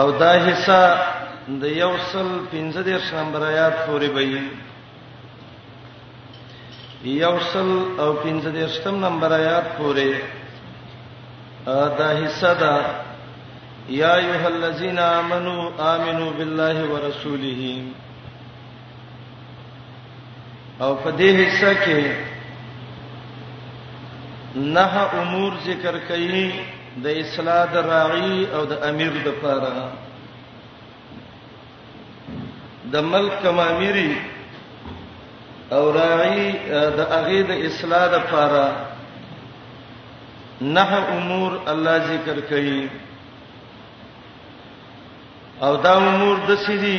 او دا حصہ د یوصل 15 نمبر آیات پورې به یوصل او 15 نمبر آیات پورې دا حصہ دا یا ایه الذین آمنو آمنو بالله ورسوله او په دې حصہ کې نه امور ذکر کړي د اصلاح د راعي او د امیر د پاره د ملک کما امیری او راعي د اغه د اصلاح د پاره نه امور الله ذکر کړي او دا امور د سړي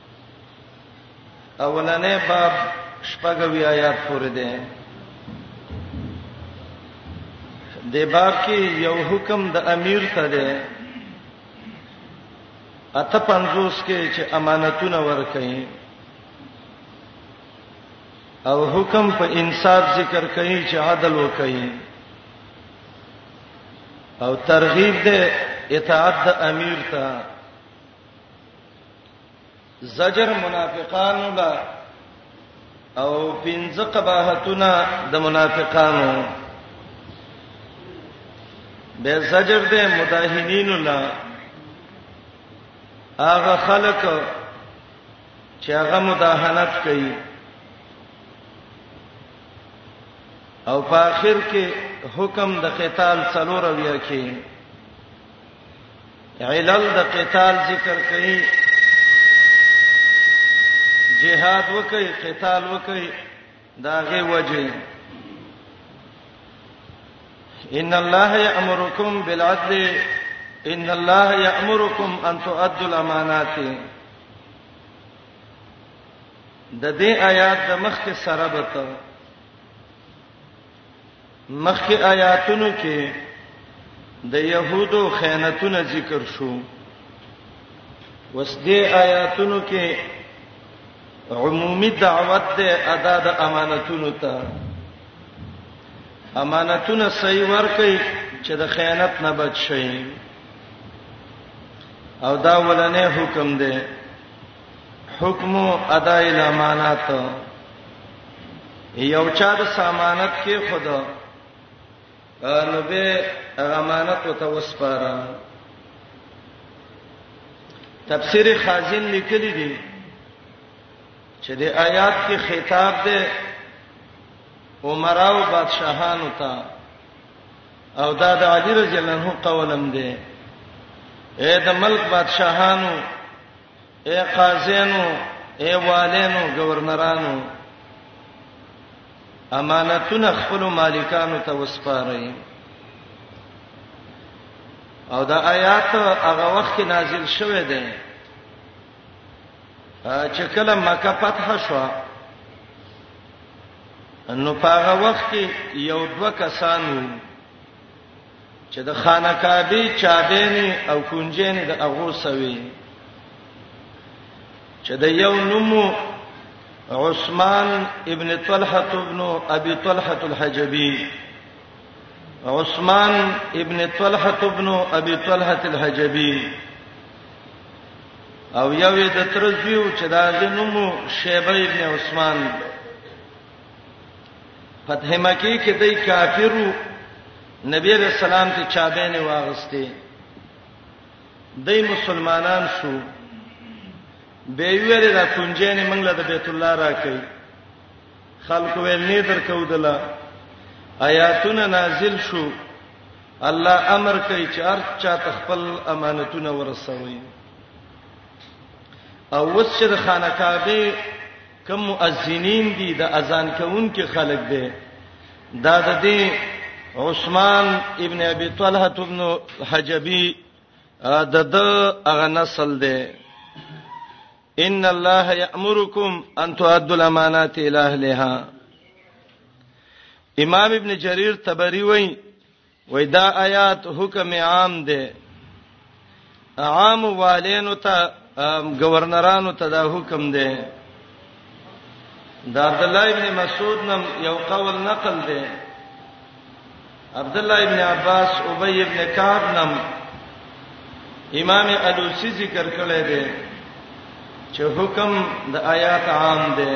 اولنې باب شپږوي آیات پورې ده د باب کې یو حکم د امیر ته ده اته پنځوس کې چې امانتونه ورکړي او حکم په انصاف ذکر کوي چې عدل وکړي او ترغیب ده اطاعت د امیر ته زجر منافقانو لا او پنځه قباحتونه د منافقانو به زجر د مداهنین لا هغه خلک چې هغه مداهنت کوي او په اخر کې حکم د قتال څلور ویا کې علل د قتال ذکر کړي جهاد وکي قتال وکي داغه وجه ان الله یامرکم بالعدل ان الله یامرکم ان تؤدوا الامانات د دې آیات د مخ کې سره بتاو مخکې آیاتونو کې د يهودو خیانتونه ذکر شو وسدي آیاتونو کې عمومي دعوت ده ادا د امانتونو ته امانتونه صحیح ورکړي چې د خیانت نه بچ شي او دا ولنې حکم ده حکم اداء الامانات یو چا د سامانت کې خدا نو به امانت وته وسپاره تفسیر خازن لیکلی دی چې د آیات کې خطاب دی عمراو بادشاهانو ته او دا د علی رضی الله عنه قولم دی اے د ملک بادشاهانو اے قاضینو اے والینو گورنرانو امانتونه خپل مالکانو ته وسپارئ او دا آیات هغه وخت کې نازل شوه دی چې کله مکه فتح شو نو په هغه وخت کې یو دوه کسانو چې د خانه کعبه چابېنې او کونجېنې د هغه سوي چې د یو نومو عثمان ابن طلحه ابن ابي طلحه الحجبي عثمان ابن طلحه ابن ابي طلحه الحجبي او یو د ترزیو چې دا نومو شیبه ابن عثمان فتح مکی کې دای کافرو نبی علیہ السلام ته چابېنه واغسته دای مسلمانان شو به ویل دا کونجنې موږ له بیت الله راکې خلق ویل نه درکو دلا آیاتونه نازل شو الله امر کوي چې هر چا تخپل امانتونه ورسوي او وسره خانه کعبه کوم مؤذنین دي د اذان کوونکي خلک دي دا د دې عثمان ابن ابي طلحه ابن حجبي د د اغه نسل دی ان الله یامرکم ان تؤدوا الامانات الی اهلها امام ابن جرير تبری وای وای دا آیات حکم عام دی عام والینو ته گورنرانو ته دا حکم دی دا عبد الله ابن مسعود نم یو قول نقل دی عبد الله ابن عباس ابی ابن کعب نم امام الوسی ذکر کړی دی چې حکم د آیات عام دی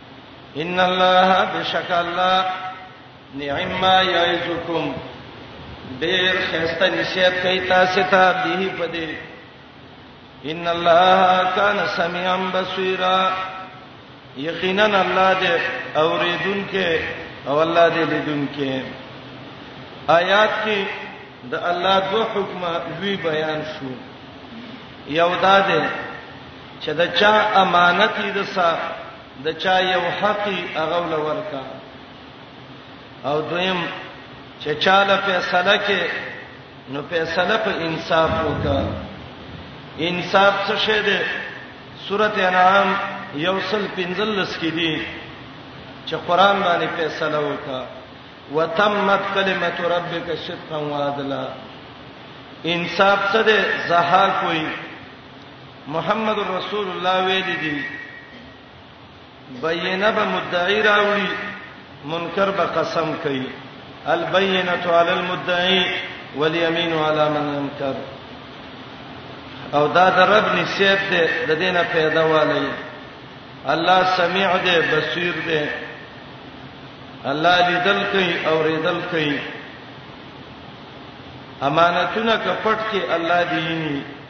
ان الله بشک الله نعم یعزکم ډیر خسته نصیحت کوي تاسو ته به پدې ان الله کان سميعا بصيرا یقینا الله دې اوریدونکې او الله دې لیدونکې آیات کې د الله دو حکم لوی بیان شو یو دا ده چې د چا امانت یې د سا د چا یو حق هغه ول ورکا او دویم چې چاله فیصله کې نو فیصله په انصاف وکا انصاف څه شه ده سورته انعام یوصل پنځلس کې دي چې قران باندې فیصله وکا وتمت کلمت ربک صدقا وعدلا انصاف څه ده زها کوئی محمد رسول الله ویلي دي بینه به مدعی راوړي منکر به قسم کوي البینه علی المدعی والیمین علی من انکر او دا د رب نسیب ده د دینه پیدا والی الله سمیع ده بصیر ده الله لیدل کوي او ریدل کوي امانتونه کپټ کې الله دی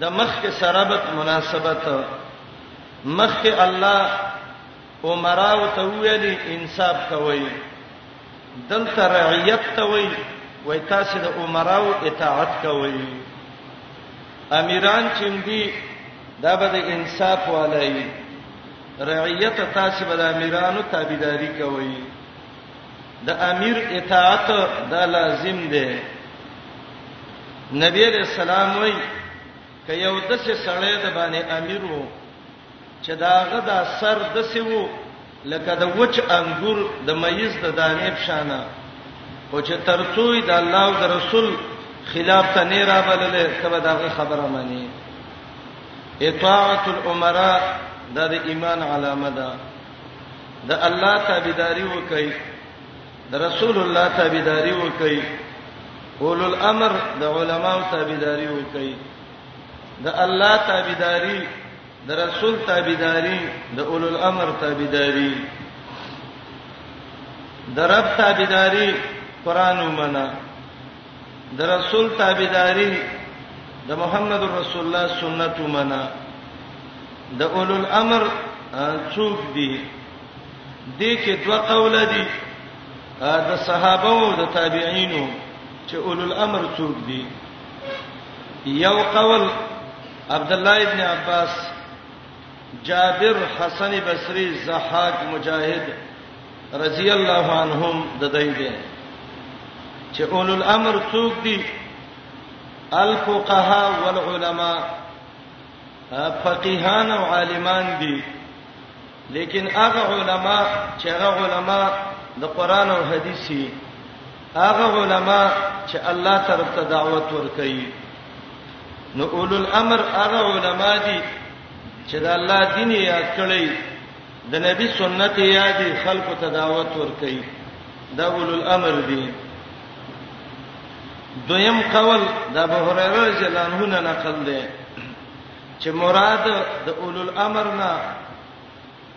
د مخکې سرابت مناسبت مخکې الله عمراو ته ویلي انصاف کوي دلته رعیت ته وی وای تاسو د عمراو اطاعت کوئ امیران چې دی دا به د انصاف والي رعیت تاسو به د امیرانو تابعداري کوئ د امیر اطاعت دا لازم دی نبی علیہ السلام وای ک یو د څه سړی د باندې امیر وو چې داغه دا سر د څه وو لکه د وچ انګور د مېز د دانې پشانه او چې ترڅوې د الله او د رسول خلاف ته نه را بللې تبه داغه خبره مانی اطاعت الامراء د ایمان علامه ده د الله تابعداري وکړي د رسول الله تابعداري وکړي اولو الامر د علماو تابعداري وکړي د الله تابعداري د رسول تابعداري د اولو الامر تابعداري د رب تابعداري قران ومنه د رسول تابعداري د محمد رسول الله سنت ومنه د اولو الامر څوک دي د کې دوه قول دي د صحابه او د تابعینو چې اولو الامر څوک دي یو قول عبد الله ابن عباس جابر حسن بصری زحاق مجاهد رضی الله عنهم د دای دی چې اول الامر څوک دي الفقهاء والعلماء فقيهان او عالمان دي لیکن هغه علما چې هغه علما د قران او حديثي هغه علما چې الله طرف ته دعوت ورکړي نو اول الامر هغه علما دي چې د الله دین یاد کړي د نبی سنت یادی خلق ته دعوت ورکړي دا اول الامر دی دویم قول د ابو هريره رضی الله عنه نه نقل دی چې مراد د اول الامر نه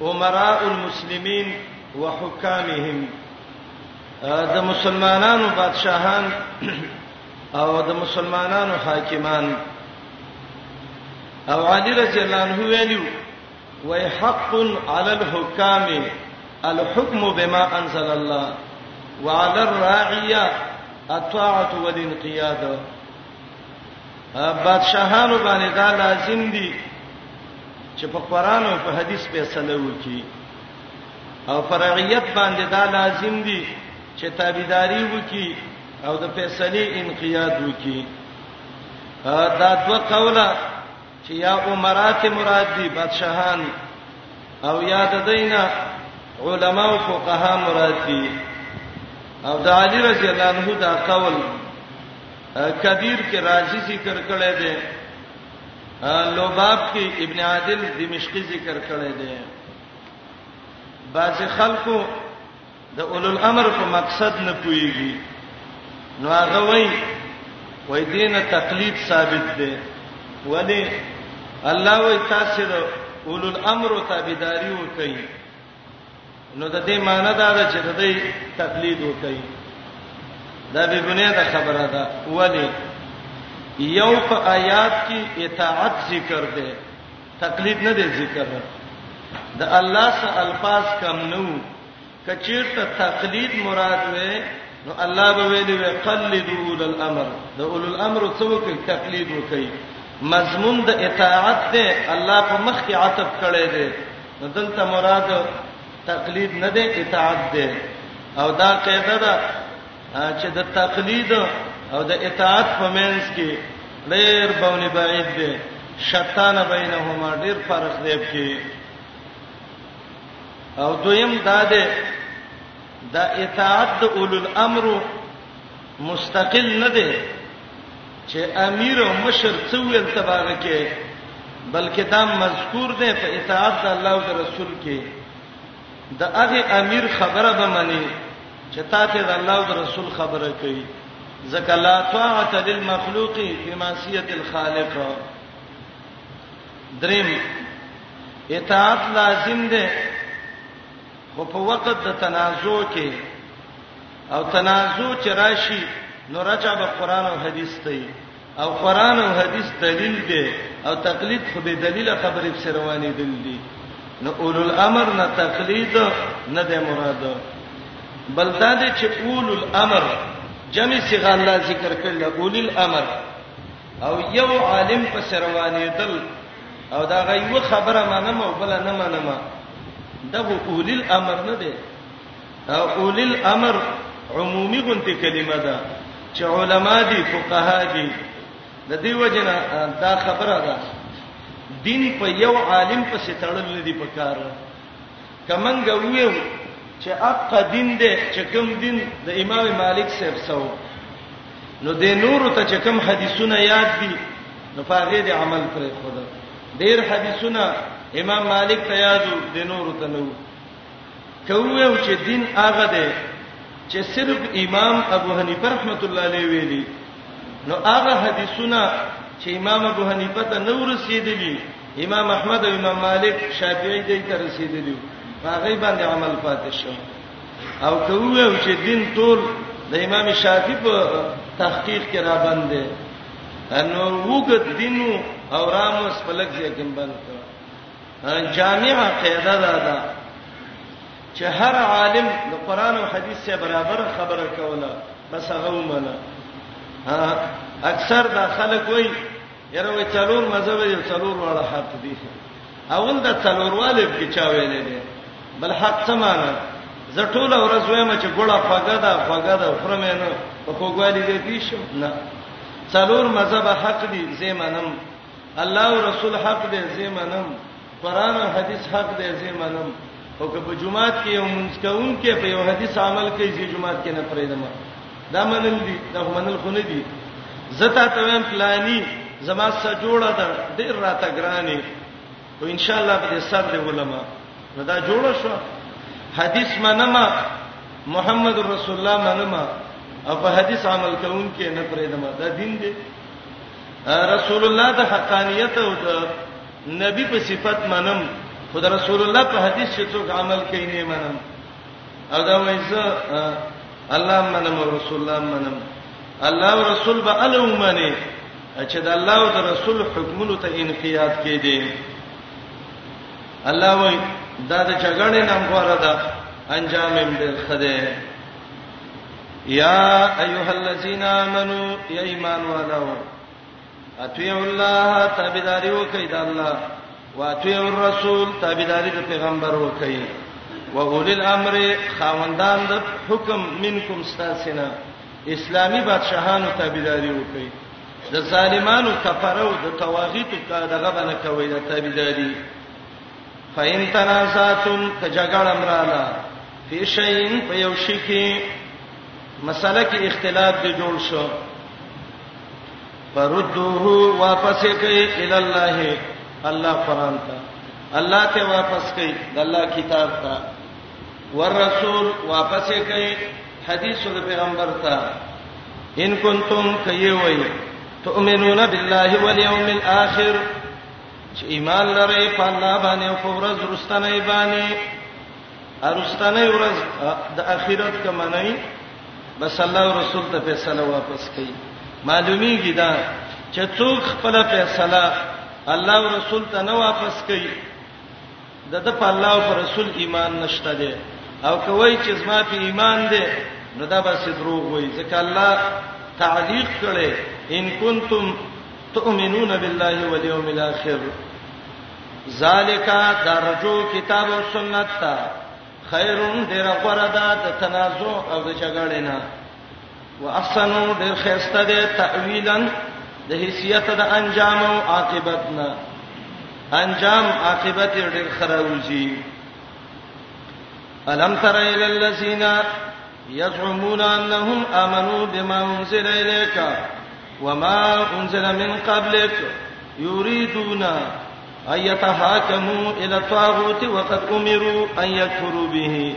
عمراء المسلمین وحکامهم د مسلمانانو بادشاهان او د مسلمانانو حاکمان او علی رضی الله عنه ویلو وای حق علی الحکام الحكم بما انزل الله وعلى الراعيه الطاعه والانقياد بادشاہانو باندې دا لازم دي چې په قران او په حديث فیصله وکړي او فرعیت باندې دا لازم دي چې تابعداري وکړي او د فیصله انقیاد وکړي دا دوه قوله چې یا امرات مراد دي بادشاهان او یا د دینه علما او فقها مراد دي او د علی رضی الله عنه دا قول کبیر کې راځي ذکر کړی دی لوباب کې ابن عادل دمشقي ذکر کړی دی بعض خلکو د اولو الامر په مقصد نه پويږي نو هغه وای وای دینه تقلید ثابت دی ولی الله وای تاسو د اولو الامر تابعداري وکړي نو د دې معنی دا ده چې د دې تقلید وکړي دا به بنیاد خبره ده ولی یو په آیات کې اطاعت ذکر ده تقلید نه دی ذکر ده د الله سره الفاظ کم نه وو که چیرته تقلید مراد وي نو الله به ویلي وي قلدوا اول الامر د اول الامر څه وکړي تقلید وکړي مضمون د اطاعت دی الله په مخ کې عتب کړي دی نو دلته مراد تقلید نه دی اطاعت دی او دا قاعده ده چې د تقلید او د اطاعت په منځ کې ډېر باندې بعید دی شتان بینهما ډېر فرق دی په او دویم دا ده د اطاعت د اولو الامر مستقل نه ده چې امیر او مشر څو ویل تباغه کې بلکې دا مذکور ده په اطاعت د الله او رسول کې د هغه امیر خبره به منی چې تاسو د الله او رسول خبره کوي زکه لا طاعت للمخلوق فی معصیت الخالق دریم اطاعت لازم دی خو په وخت د تنازع کې او تنازع چې راشي نو رجع به قران او حدیث ته او قران او حدیث دلیل دی او تقلید خو به دلیل خبرې په روانې دل دي نو اولو الامر نه تقلید نه د مراد بل دا دي چې اولو الامر جمع صيغه الله ذکر کړل اولو الامر او یو عالم په سروانې دل او دا غیو خبره منم او بل نه منم دا اول الامر نه دی او اول الامر عمومي غونته کلمه ده چې علما دي فقها دي د دې وجنه دا خبره ده دین په یو عالم پسې تړل نه دی پکاره که منګه وویو چې اق دین دې چې کوم دین د امام مالک صاحب سو نو د نور ته چې کوم حدیثونه یاد دي نو فقې دې عمل پرې خو ده ډېر حدیثونه امام مالک ته یادو د نور ته نو کوو چې دین هغه ده چې صرف امام ابو حنیفه رحمۃ اللہ علیہ ویلي نو هغه حدیثونه چې امام ابو حنیفه ته نو رسیدلی امام احمد او امام مالک شافعي دې ته رسیدلی هغه باندې عمل پاتې شو او کوي او چې دین ټول د امام شافعي په تحقیق کې را باندې انو وګت دینو او رامو سپلک یې کوم باندې جامعه قاعده ده دا چې هر عالم د قران او حدیث سره برابر خبره کوله بس هغه ومنه اکثر دا خلک وایي یره وې څلور مذهب یې څلور واړه حق دي اول د څلورواله په چا ویلې دي بل حق څه معنی زه ټول ورځ وایم چې ګړه خوګه ده خوګه ده فرمه نه په خوګوالي دې پیښو نه څلور مذهب حق دي زمنم الله او رسول حق دې زمنم قران او حدیث حق دی زه منم او که په جمعات کې یو منځ کوم کې په یو حدیث عمل کوي چې جمعات کې نه پرېدم دا منل دي دا منل خو نه دي زتا ته ویم پلاني زما سره جوړه ده ډیر راته ګراني او ان شاء الله به سر دی علماء نو دا جوړه شو حدیث منما محمد رسول الله منما او په حدیث عمل کوم کې نه پرېدم دا دین دی رسول الله د حقانیت او د نبی په صفت منم خو د رسول الله په حدیث چې څوک عمل کوي نه منم او دا وایي زه الله منم او رسول الله منم الله او رسول به اله ومني چې د الله او د رسول حکمونو ته انقیاد کې دي الله وایي دا د چګړې نام غواره ده انجام یې ډېر خده یا ایها الذین آمنو یا ایمان والو اطیعوا الله تابعداري وکړئ د الله واطیعوا الرسول تابعداري د پیغمبر وکړئ و اول الامر خاوندان د حکم منکم استاسنا اسلامی بادشاہانو تابعداري وکړئ د ظالمانو کفرو د تواغیت دغه باندې کوي د تابعداري فین تنازاتم کجګړه مراله فی شین په یو شی کې مسله کې اختلاف دی جوړ شو فردوه واپس کوي ال الله الله قران ته الله ته واپس کوي د الله کتاب ته ورسول واپس کوي حدیث د پیغمبر ته ان کنتم کوي وای تؤمنون بالله والیوم الاخر چې ایمان لرئ په الله باندې او په ورځ رستنه باندې ارستانه ورځ د اخرت کما نه بس الله رسول ته فیصله واپس کړي معلومیږي دا چې څوک خپل فیصله الله رسول ته نه واپس کړي د د په الله او رسول ایمان نشته دی او کوي چې زما په ایمان دی نو دا بس دروغ وایي ځکه الله تعلیق کړي ان کنتم تؤمنون بالله والیوم الاخر ذالک درجو کتاب او سنت تا خیرون ډیر غوړه ده د تنازع او د جګړې نه واحسنو ډیر خسته ده تاویلا د حیثیت د انجام او عاقبت نه انجام عاقبت ډیر خراوږي الم تر الى الذين یزعمون انهم امنوا بما انزل اليك وما انزل من قبلك يريدون ان يتحاكموا الى الطاغوت وقد امروا ان يكفروا به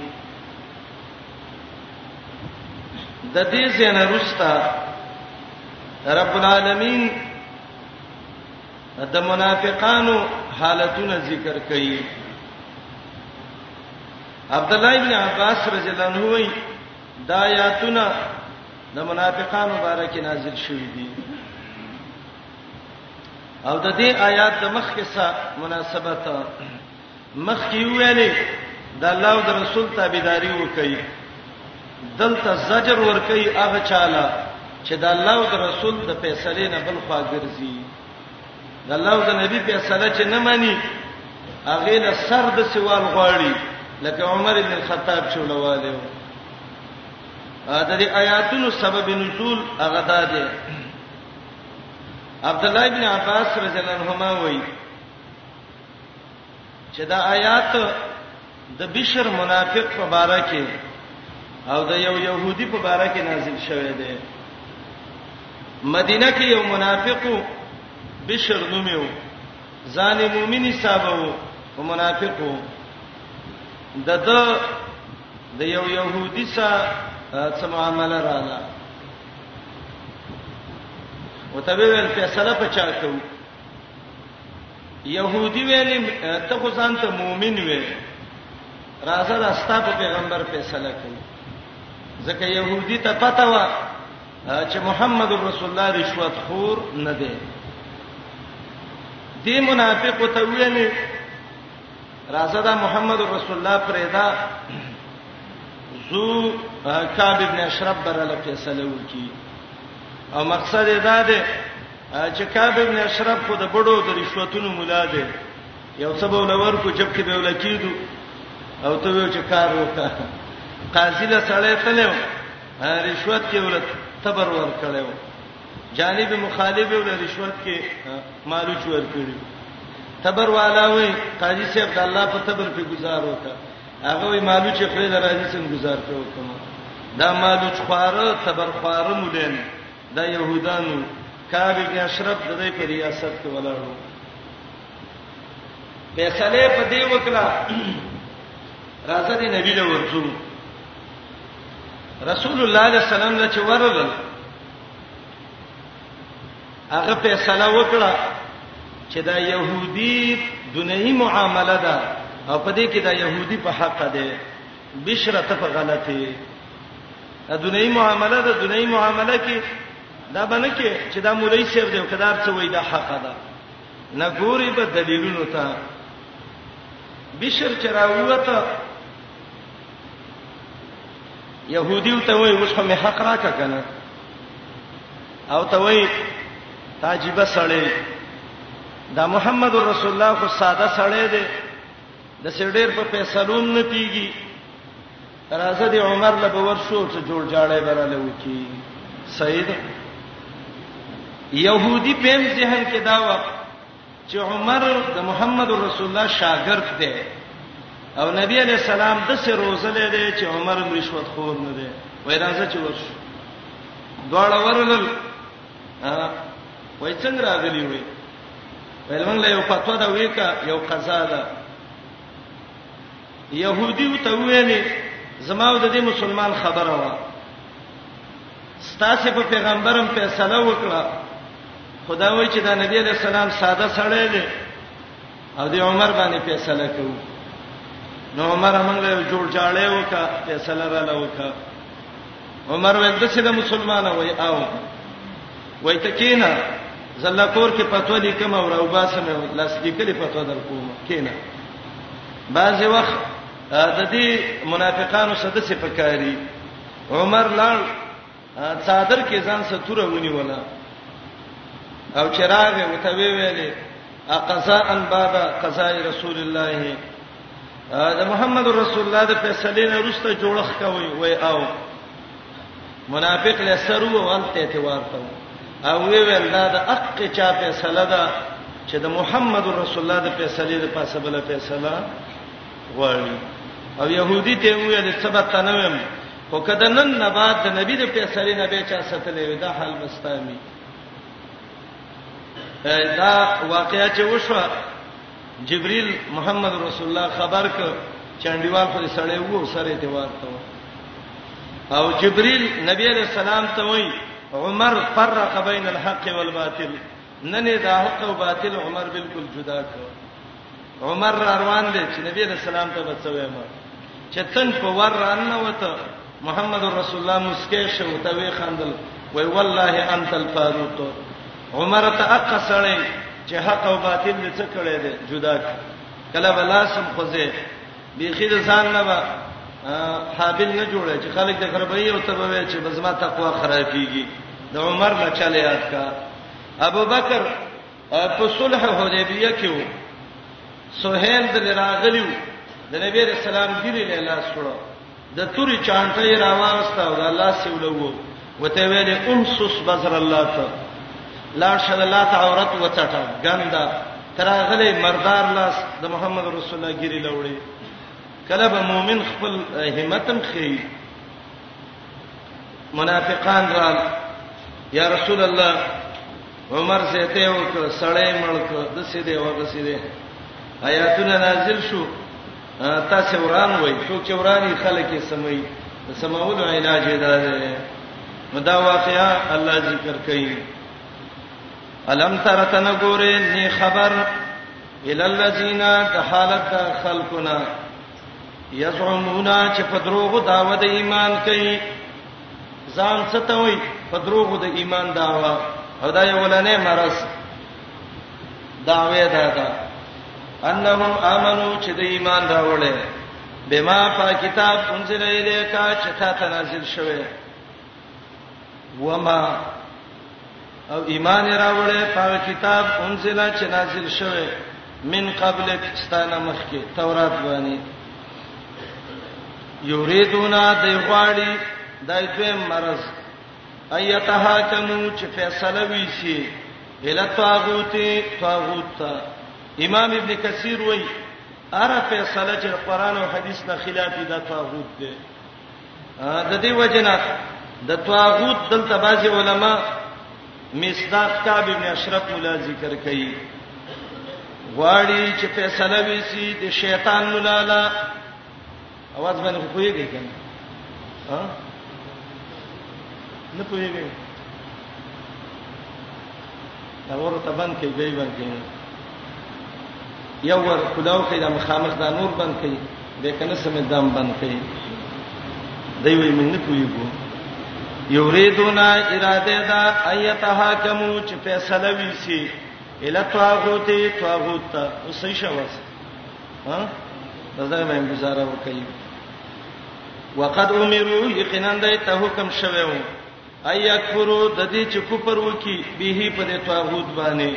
د دې څخه رب العالمین د منافقانو حالتونه ذکر کړي عبد الله ابن عباس رضی الله عنه وی دا آیاتونه د منافقانو باره کې نازل شوې دي او د دې آیات د مخ کې سره مناسبت مخ کې ویلې د الله او د رسول تابعداري وکړي دلته زجر ور کوي هغه چاله چې د الله او د رسول د فیصلې نه بل خوا ګرځي د الله او د نبی په سره چې نه مانی هغه له سر د سوال غواړي لکه عمر ابن الخطاب چولواله و د دې آیاتونو سبب نزول هغه دا دی عبد الله ابن عباس رضی الله عنهما وایي چې دا آیات د بشر منافق په باره کې او د یو يهودي په باره کې نازل شوه دی مدینه کې یو منافق بشر نومیو ځان مؤمن حساب وو او منافق وو د د د یو يهودي سره څه معاملې رااله وتبه ول فیصله پچا کوي يهودي ویلې ته خو ځان ته مؤمن وې راځه دا ستا په پیغمبر فیصله کوي ځکه يهودي ته پته و چې محمد رسول الله رشوت خور نه دی دې منافق ته ویلې راځه دا محمد رسول الله پرېدا زو کعب ابن اشرف برله فیصله وکي او مقصد دا دی چې کعب ابن اشرف خو د بډو د رشوتونو مولا دی یو څه به ولور کو جب کې به ولکیدو او ته یو چې کار وکړه قاضي له سړی تلو رشوت کې ولت تبر ور کړو جانب مخالف ول رشوت کې مالو چور کړی تبر والا وې قاضي صاحب د الله په تبر په گزار وکړه هغه وې مالو چې خپل راځي څنګه گزار کوي دا مالو چخواره تبر خواره مولانه دا يهودانو کعب ابن اشرف د دې په ریاست کې ولاړو فیصله په دې وکړه راځه دې نبی له ورځو رسول الله صلی الله علیه وسلم له چورل هغه فیصله وکړه چې دا يهودي دنیوي معامله ده او په دې کې دا يهودي په حق ده بشرا ته په غلطه دا دنیوي معامله ده دنیوي معامله کې دا باندې کې چې دا مولای صاحب دی کدار څه وای دا حق ده نه ګوري په دلیلونو ته بشر چراوته يهودي ته وای اوس هم حق راکا کنه او ته وای تاجيبه سړی دا محمد رسول الله خو ساده سړی دی د سړیر په فیصلوم نه پیږي راځه دی عمر له باور شو چې جوړ جاړې براله وکی سید يهودي په ذهن کې دا و چې عمر د محمد رسول الله شاګرد دی او نبی علی السلام د سه روزلې دی چې عمر رشوت خور نه دی وای راځه چې ورش دواړه ورغل وای څنګه راغلی وای ولمن له یو فتوا دا ویکا یو قضا ده يهودي ته ویلې زماو د دې مسلمان خبره و ستاسو په پیغمبرم فیصله وکړه خدا وایي چې دا نبی له سلام ساده سړی دی او د عمر باندې فیصله کوي نو عمر موږ له جوړ جاړې وکړه فیصله را لوکړه عمر وې د څه د مسلمان وای او وای ته کینا زله کور کې پتو لیکم او راو باسم لاس لیکلې پتو در کوم کینا بعضی وخت د دې منافقانو سره څه پکاري عمر لړ صادر کې ځان ستوره ونی ولا او چراغ وته ویلې قضاء بعد قضاء رسول الله د محمد رسول الله د فیصلې نه روسته جوړخ کوي وای او منافق له سرو او انت اعتبار ته او وی ویل دا د حق چا فیصله ده چې د محمد رسول الله د فیصلې د پاسه بل فیصله غواړي او يهودي ته ویل څه به تنوم خو کدنن نه بعد د نبی د فیصلې نه به چا ستلې دا حال مستامي دا واقعیا چې وشو جبريل محمد رسول الله خبر ک چانډیوال خو سړی وو سره ته ورته او جبريل نبی عليه السلام ته وای عمر فرق بین الحق والباطل نن دا حق او باطل عمر بالکل جدا کړ عمر را روان دی چې نبی رسول سلام ته بچوي ما چې تن په ور رانه وته محمد رسول الله مسکه شو ته وی خندل وی والله انت الفاروق عمر ته اقصړې چې حق او باطل دې څه کړې دې جدا کله بلاسم خوځه بیخی د ځان نه با حابل نه جوړه چې خلک د خرابې او تبوي چې بزما تقوا خرابيږي د عمر نه چلے یاد کا ابو بکر په صلح حدیبیه کې وو سہیل د راغلیو د نبی رسول الله ګری له لاس وړو د توري چانټه یې راوسته او د الله سیولو وته ویل امسس بذر الله ته لا شد الله ته عورت وڅټه ګندا تراغلی مردار لاس د محمد رسول الله ګری لوړی کله به مؤمن خپل همتم خي منافقان رال یا رسول الله عمر سے ته وک سړی ملک د سې دی وګ سې دی آیاتونه نازل شو تاسو وران وای شو چې ورانی خلک یې سمي سماول علاج یې ده مدا واقعا الله ذکر کوي الم تر تن ګوره ني خبر الى الذين تحالت خلقنا یزعمون چې په دروغو داوا د ایمان کوي ځان ستوي په دروغو د ایمان داوا او دا یو ولنه مرز داوی دا دا انهم امنو چې د ایمان راوړل بما فا کتاب انزل الیکا چې تا تنازل شوه وما او ایمان راوړې په کتاب انزل چې نازل شوه من قبل پاکستان مخکې تورات باندې یریدونا د غواړي دای دوی مرز ایتها کمو چې فیصله ویسی اله طاغوت طاغوت امام ابن کثیر وایي اره فیصله چې قران او حدیث نه خلاف دي دا طاغوت دی د دې وجنه د طاغوت دلته بعضي علما مصداق کعب ابن اشرف مولا ذکر کوي غواړي چې فیصله وسی د شیطان مولا لا اواز باندې خوېږي کنه ها نه پوهیږي دا ور ته بند کې دی بند کې یو ور کلاو کې دا مخامخ دا نور بند کې به کنه سمې دام بند کې دی وی من نه کویږو یریدونا اراده دا ایتها کمو چې فیصله ویسی اله طاغوت طاغوت اوسې شوس ها دا مې گزاره وکړي وقد امروا یقینا دای ته حکم شوه ايکفرو د دې چې کفر وکي به په دې طاغوت باندې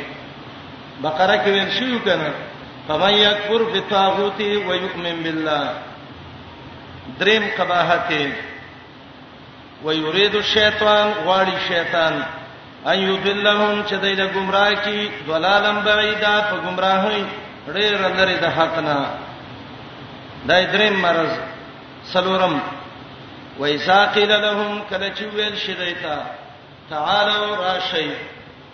بقره کې ویل شو کنه فمن يكفر بالطاغوت ويؤمن بالله دریم قباحت ويريد الشيطان غواړي شیطان ان يضلهم چې دای له گمراه کی ضلالم بعیدا په گمراهی ډېر لري د حق نه دای دریم مرز سلورم وایذا قیل لهم کله چې ویل شي دیتا تعالوا راشی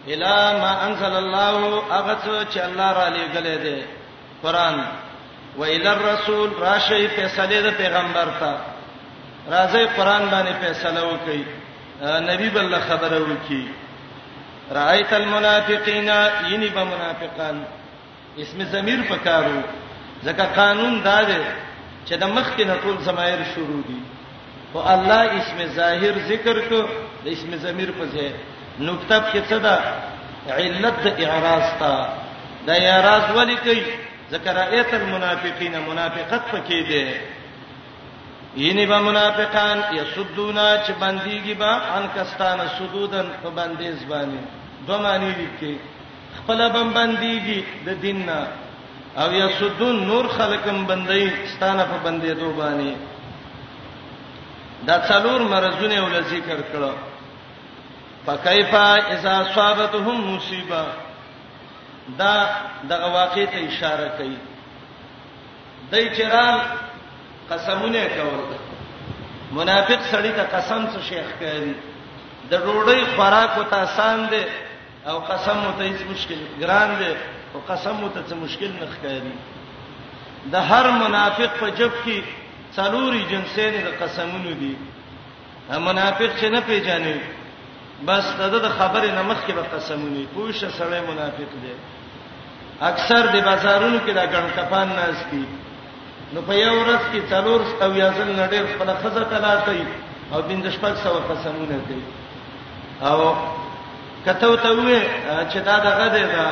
الا ما انزل الله هغه څه چې الله را لېګلې دي قران و الی الرسول راشی فیصله د پیغمبر ته راځي قران باندې فیصله وکړي نبی بل خبره وکړي رایت المنافقین ینی به منافقان اسم ضمیر پکارو ځکه قانون دا دی چې د مخ کې نټول زمایر شروع دي او الله اسم ظاهر ذکر کو د اسم ضمیر په ځای نقطه کې څه ده علت اعراض تا دا اعراض ولي کوي ذکر ایت المنافقین منافقت پکې دي ینی با منافقان یسدونا چې بنديږي با ان کستانه سدودن په بندیز باندې دوه معنی لیکي خپل بم بنديږي د دین نه او یسدون نور خلقم بندي ستانه په بندې دوه باندې دا څلور مرزونه ول ذکر کړو فکیفا اذا صابتهم مصیبه دا دغه واقع ته اشاره کوي دای چرال قسمونه کول منافق سړی ته قسم څه شیخ کوي د ډوړی خوراک او تاسان دي او قسم مو ته هیڅ مشکل ګران دی او قسم مو ته څه مشکل نه ښکاري د هر منافق په جب کې څلوري جنسین د قسمونو دي منافق چې نه پیژني بس دغه د خبرې نه مخکې به قسمونه پوښه سره منافق دی اکثر د بازارونو کې دا ګڼ کپان ناز دي نو په یو ورځ کې څلور او یا ځل نه ډېر خپل خزه طلاق کوي او پنځه شپږ سو قسمونه کوي او کته ته وې چې دا دغه دی دا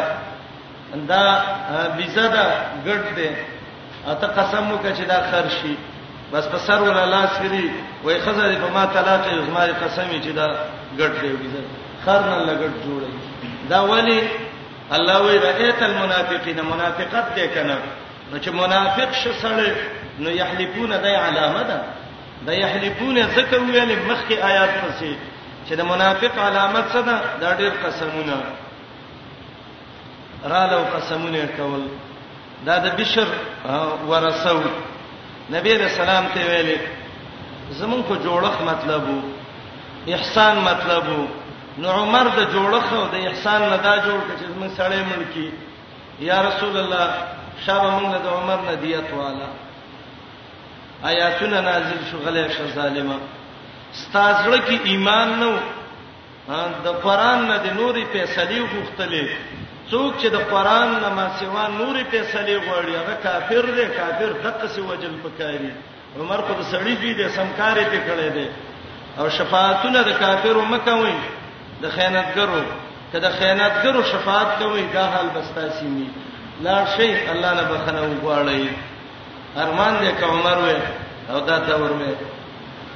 دا بيزه دا ګډ دی اته قسم مو کړه چې دا خرشي بس په سر ولا لاس کړی وای خزه دې په ما طلاق یې زما قسم چې دا ګډ دی بيزه خر نه لګټ جوړي دا ولی الله وی رایت المنافقین منافقت دې کنه نو چې منافق شه سړی نو یحلفون د علامه ده د یحلفون ذکر ویل مخکې آیات پسې چې د منافق علامت څه ده دا ډېر قسمونه را لو قسمونه کول دا د بشر ورثو نبی رسول الله ته ویلي زمون کو جوړخ مطلب وو احسان مطلب وو نو عمر د جوړخ او د احسان نه دا جوړ کړي چې زمون سړی ملکی یا رسول الله شابه موږ د عمر نه دیت والا آیاتونه نازل شو غلې شه ظالما ستاسو کې ایمان نو د قران نه د نوري فیصله غوښتلې څوک چې د قران نه ما سیوا نوري فیصله غواړي هغه کافر دی کافر دغه سی وجل پکاري عمر خو د سړی دی د سمکارې ته کړی دی او شفاعتونه د کافرو مکوي د خیانتګرو کله خیانتګرو شفاعت کوي دا حال بستاسي نه لا شي الله نه بخنه وغواړي ارمان دې کا عمر وې او دا دور مې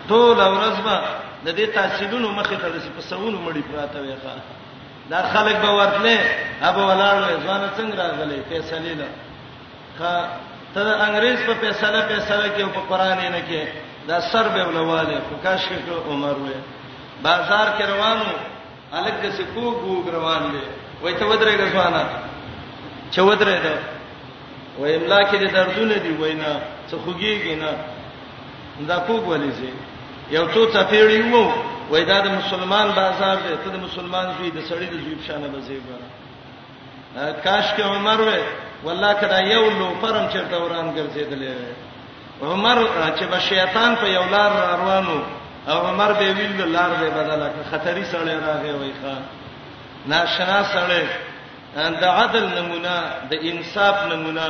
ټول ورځ به د دې تحصیلونو مخې ته د سپسونو مړی پراته وي ښا دا خلک به ورتله ابو ولانو ځوان څنګه راغلي فیصله خا ته د انګريز په فیصله فیصله کې او په قران یې نه کې دا سر به ولواله خو کاش کې عمر وې بازار کې روانو الګ د سکو ګوګ روان دي وای ته ودرې غزوانا چې ودرې دا وای املا کې د دردونه دی وینا څه خوګيږي نه دا کوګ ولې زی یو څو چپېړی وو وای دا د مسلمان بازار دی ته د مسلمان زوی د سړی د زوی په شان به زیږه کاش کې عمر وې والله کدا یو لو پرم چرته وران ګرځیدلې عمر چې به شیطان په یو لار روانو او عمر به ویل لار به بدله کړ خطرې سره راغی وای ښا ناشنا سره د عدل نمونه د انصاف نمونه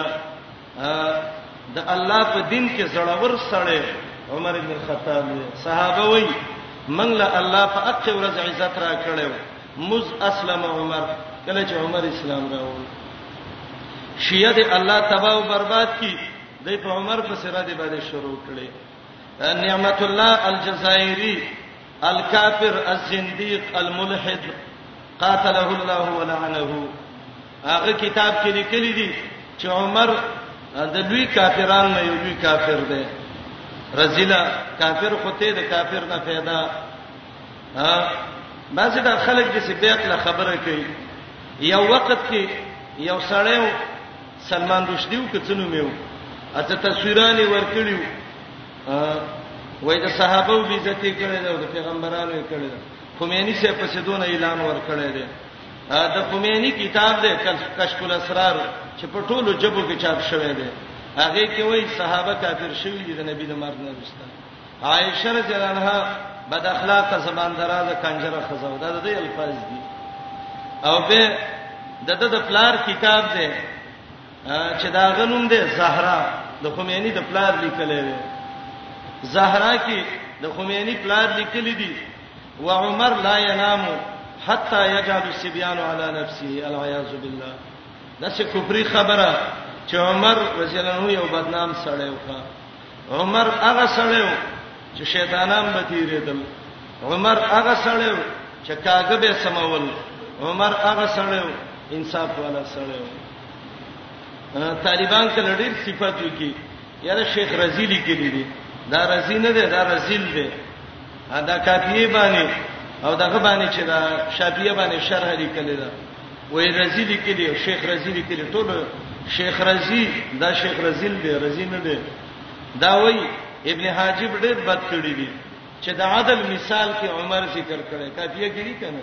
د الله په دین کې زړور سړی عمر ابن الخطاب صحابه وای من له الله په اق ورځ عزت را کړو مز اسلم عمر کله چې عمر اسلام راوړ شیعه د الله تباہ او برباد کی د په عمر په سره دی باندې شروع کړي نعمت الله الجزائری الکافر الزنديق الملحد قاتله الله ولعنه هغه کتاب کې لیکلي دي چې عمر د لوی کافرانو نه یو لوی کافر دی رزیلا کافر خته د کافر نه پیدا ها بعضی د خلک د سبیق له خبره کوي یو وخت کې یو سړی سلمان رشدیو کڅنو میو اته تصویرانه ورکړیو وای د صحابه بي عزت کړي دا د پیغمبرانو کړي دا خمینی سه په سدون اعلان ور کړی دی د خمیني کتاب دی کشف الاسرار چې په ټولو جبو کې چاپ شوی دی هغه کې وایي صحابه کافر شوی دي د نبی د مرګ نه وروسته عائشه رضی الله عنها بد اخلاق زبان درازه کنجره خزاو دا د الفاظ دي او به د د پلار کتاب دی چې دا غنوم دی زهرا د خمینی د پلار لیکلې ده زهرا کې د خمینی پلار لیکلې دي وعمر لا ينام حتى يجعل الصبيان على نفسه العياذ بالله دا څه کفري خبره چې عمر رضی الله عنه یو بدنام سړی وکړ عمر هغه سړی و چې شیطانان به تیرېدل عمر هغه سړی و چې کاګه به سمول عمر هغه سړی و انصاف والا سړی و طالبان کله ډېر صفات وکي یاره شیخ رضی لیکلی دی دا رضی نه دی دا رزیل دی دا کافیه باندې او دغه باندې چې دا شافیه باندې شرح لیکل دا وې رزي لیکلی او شیخ رزي لیکلی ټول شیخ رزي دا شیخ رزي دی رزي نه دی دا وای ابن حاجب ډېر بد کړی دی چې د عدل مثال کې عمر ذکر کړي کافیه کې نه کنه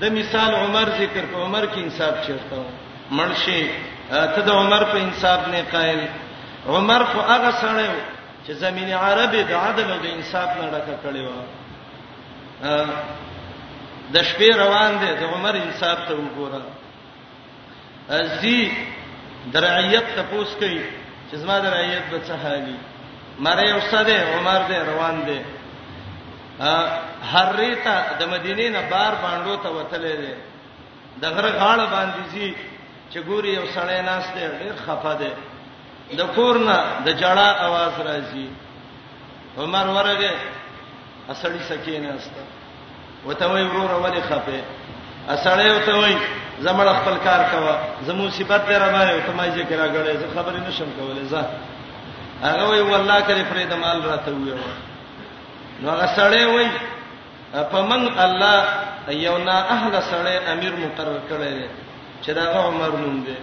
د مثال عمر ذکر په عمر کې انصاف چیرته و مړ شي ته د عمر په انصاف نه قائل عمر خو هغه سره چې زمين عرب د عدل او د انصاف نه ډکه کړي و د شپې روان دي د عمر انصاف ته وګوره ازي درعیت تپوس کوي چې زما درعیت به څه حالي مری اوسده عمر دې روان دي هر ریته د مدینې نه بار باندې ته وتلې دي د غره غاړه باندې زی چې ګوري یو سړی ناس دی ډېر خفه دی د کورنا د جړه आवाज راځي عمر ورغه اسړی سکینه است وته وای ورور ولې خپه اسړې وته وای زمړ خپل کار کوا زمو صفات دې را باندې ته ما یې کرا غړې زه خبرې نشم کولای زه هغه وای والله کړې پرې د مال راته ویو نو هغه سړې وای په من الله یو نا اهل سړې امیر مقرر کړی دی چې دا عمر نوم دی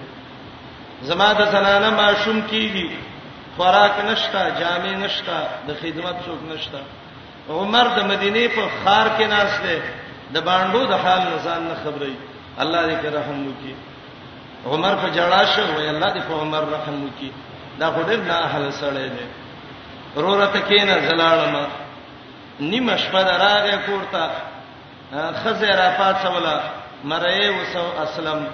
زما د زنانه ماشوم کیږي خوراک نشتا جامې نشتا د خدمت څوک نشتا عمر د مدینه په خار کې ناس دی د باندو د حال نه ځان نه خبري الله دې کې رحم وکي عمر په جړا شو وی الله دې په عمر رحم وکي دا غوډر نه حل سره دی رورته کې نه زلالم نیمه شپه دراغه کوړتا خزه را پاتوله مرای وسو اسلم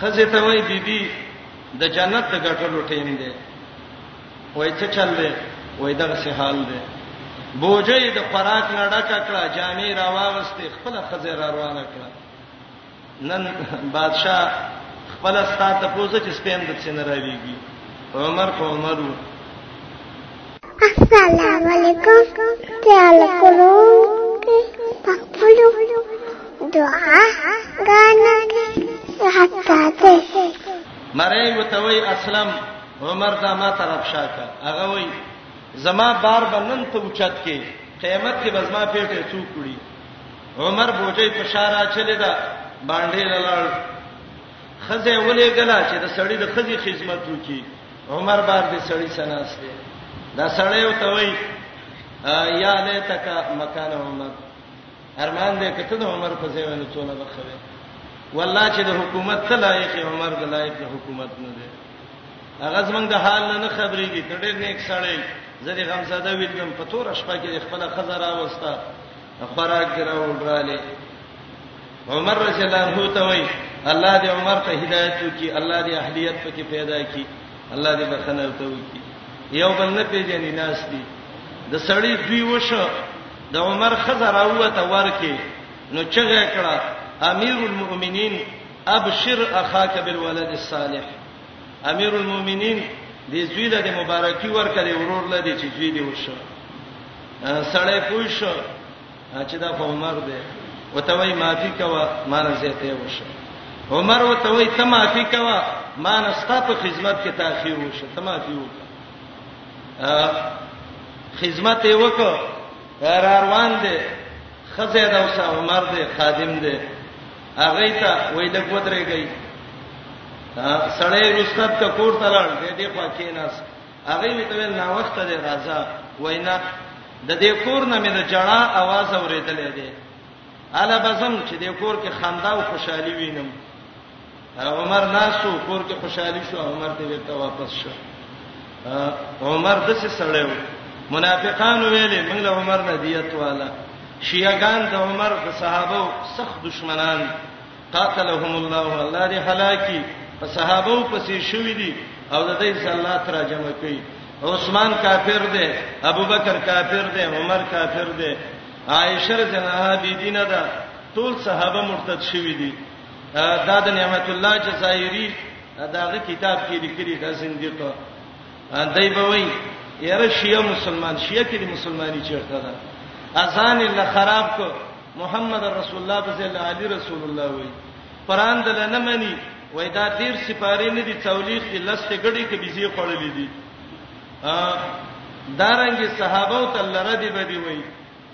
خزه ته وای بیبي د جنت د غټلو ټیم دی وای څه چل دی وای دغه سه حال دی بوجه د خوراک نه ډکه کړه جامې را واغستې خپل خزه را روانه کړه نن بادشاہ خپل ستاته پوزه چې سپین د څنګه راویږي عمر خو عمرو السلام علیکم تعال کولو پخپلو دعا غانګه حتا ته مری وتوي اسلام عمر دا ما طرف شاکه هغه وای زما بار بنن ته اوچت کې قیامت کې بزما پیټه څوک کړي عمر بوجي په شارا چلی دا باندې لاله خزه ولې غلا چې د سړی د خزي خدمت وکي عمر بار دې سړی سناسته دا سړی او توي یا لیتک مکان عمر ارمان دې کته د عمر په ځای ونه څونه بخوي والله چې د حکومت ته لایق عمر د لایق د حکومت نه دی هغه زمنګ د حال نه خبرېږي ته ډېر نیک سړی زری غمزاده ویلم په تور شپه کې خپل خزر راوستا خوراک کرا وډراله عمر رضی الله عنه ته وای الله دې عمر ته هدایت وکي الله دې اهلیت پکې پیدا کړي الله دې بخنه ته وکي یو بل نه پیژني ناس دي د سړی دوی وشو د عمر خزر راوته ورکه نو چغه کړه امیر المؤمنین ابشر اخاک بالولد الصالح امیر المؤمنین دې زوی له مبارکي ورکړي ورور له دې چې زوی دی وشو سړی پوه شو چې دا په عمر دی وته وای معافي کوا مان زیته وشو عمر وته وای ته معافي کوا مان ستا په خدمت کې تاخير وشو ته معافي وکړه خدمت یې وکړه را روان دي خزه دا اوس عمر دی خادم دی هغه ته وای لګ ودرېږي سړی رستب ته کور ته لاړ دی دی خو کیناس هغه می ته ویل نا وخت دی راځه وینا د دې کور نه مې د جړا आवाज اورېدلې دی الا بزم چې د کور کې خندا او خوشحالي وینم عمر ناسو کور کې خوشحالي شو عمر ته ورته واپس شو عمر د څه سره و منافقان ویلې موږ له عمر نه دیت والا شیعاګان د عمر د صحابه سخت دشمنان قاتلهم الله الله دې هلاکی په صحابه پسې شوې دي او د دې صلات را جمع کړي عثمان کافر دی ابوبکر کافر دی عمر کافر دی عائشه جناح بی دینه ده ټول صحابه مرتد شوې دي دا د نعمت الله جزائری داغه کتاب کې لیکلي دا زنديق دای به وای یاره شیعه مسلمان شیعه کې مسلمانۍ چیرته ده اذان الله خراب کو محمد رسول الله صلی الله علیه رسول الله وای قران دل نه مني وای دا تیر سپاره نه دي تولیخ کې لسته غړي کې بيزي خړلې دي دارنګ صحابه او تل ردی بدی وای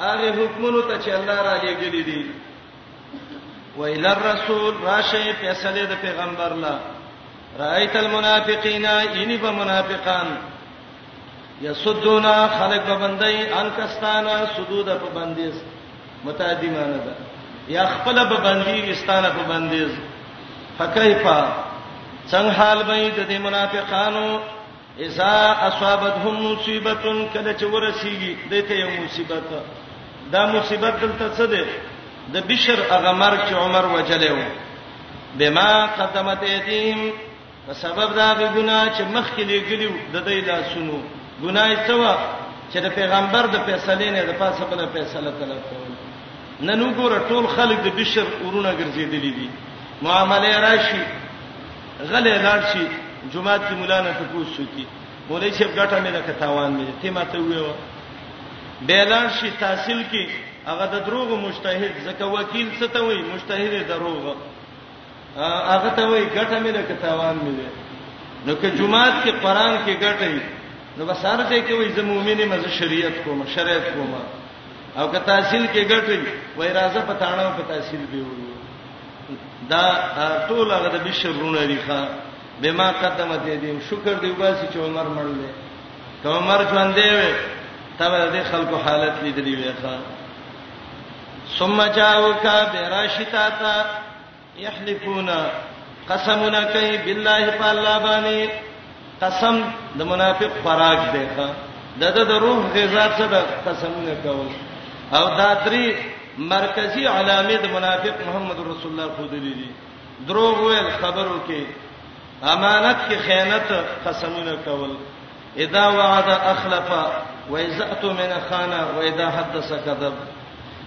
هغه حکمونو ته چې الله را لېږلي دي ویل الرسول راشه فیصله د پیغمبر لا رایت المنافقین ینی به منافقان یسدونا خلق به بندای انکستانا سدود په بندیز متعدی معنی ده یا خپل به بندی استانه په بندیز فکیفا څنګه حال به د منافقانو اذا اصابتهم مصیبه کله چې ورسیږي دته یو مصیبت دا مصیبت دلته څه ده د بشر هغه مرګ چې عمر وجلې و بما قدمت ایدیم په سبب دا به ګناه چې مخکې لګلیو د دې لاسونو ګناه یې څه و چې د پیغمبر د فیصلې نه د پاسه بل فیصله طلب کول نن وګوره ټول خلک د بشر ورونه ګرځېدلې دي معاملې راشي غلی لاړ شي جمعات کې مولا نه تپوس وکړي مولوی صاحب ګټه مې ده که تاوان مې ده ته ماته ویو به لاړ شي تحصیل کې هغه د دروغ مجتهد ځکه وکیل څه ته وایي مجتهد دروغ هغه ته وایي ګټه مې ده که تاوان مې ده نو که جمعات کې قران کې ګټه وي نو بس هر ځای کې وایي زه مؤمنه مزه شریعت کوم شریعت کوم او که تحصیل کې ګټه وي وای راځه پتاڼه په تحصیل به وي دا ټول هغه د بشر رونه دي ښا بما قدمت دې شکر دی وباسي چې عمر مړ دی که عمر ژوند دی وي تبه دې خلکو حالت لیدلی وي ښا ثم جاءوك براشتاتا يحلفون قسمنا کوي بالله تعالی باندې قسم د منافق خوراک دی ښه د د د روح غذا څه د قسمونه کول او دا درې مرکزی علامه د منافق محمد رسول الله خو دي دي دروغ ویل خبرو کې امانت کې خیانت قسمونه کول اذا وعد اخلف واذا اؤتمن خان واذا حدث كذب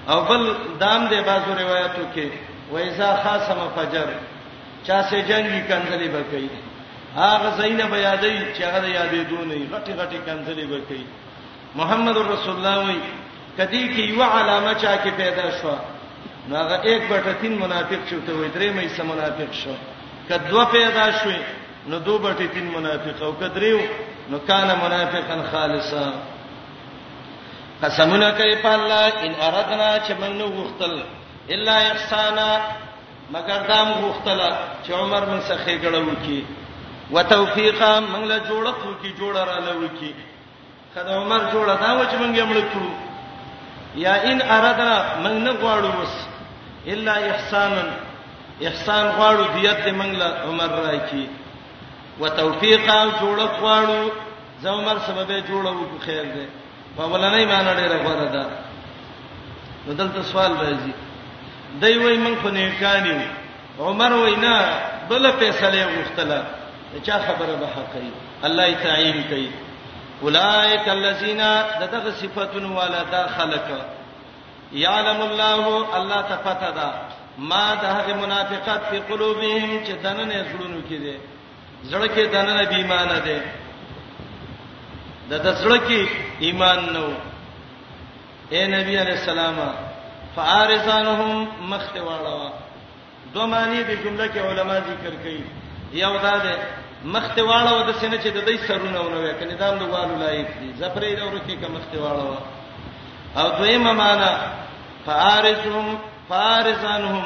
او بل دام دې بازو روایتو کې واذا خاصم فجر چا سه جنگي کنځلې به کوي هغه زینب یادې چې هغه یادې دونې غټي غټي کنځلې به کوي محمد رسول الله وی کدی کې یو علامه چا کې پیدا شو ناغه 1 بټه 3 منافق چوته وې درې مې سم منافق شو کدو پیدا شوې نو دو بټه 3 منافق او کدریو نو کان منافقا خالصا قسمونه کوي په الله ان اردنا چې موږ نو وختل الا احسانا مګر دا موږ وختله چې عمر موږ سره خېګړه وکي وتوفیقا موږ له جوړه کو کی جوړه را لوکي کله عمر جوړه دا و چې موږ یې مړ کړو یا ان اردنا موږ نه غواړو وس الا احسانا احسان غواړو دیت موږ له عمر راکی وتوفیقا جوړه غواړو زمر سبب جوړه وکړو خیر دی په ولنې معنی ډیره غوړه ده نو دلته سوال راځي دی وای من خو نه کانیو عمر وینا بل فیصله غوښتله چا خبره به حق ای الله یې تعین کوي اولائک الذین دغه صفاتون والا دا خلق یعلم الله الله تفتدا ما دغه منافقت په قلوبهم چې دنه زړونو کې دي زړه کې دنه بې ایمان ده د دسړه کې ایمان نو اے نبی علیہ السلام فارسانهم مخته واړه دوه معنی د جمله کې علما ذکر کوي یو دا ده مخته واړه د سینې چې د دې سرونه ونه وي کني دا د والو لایق دي زپرې دا ورکه کې مخته واړه او دویمه معنی فارسهم فارسانهم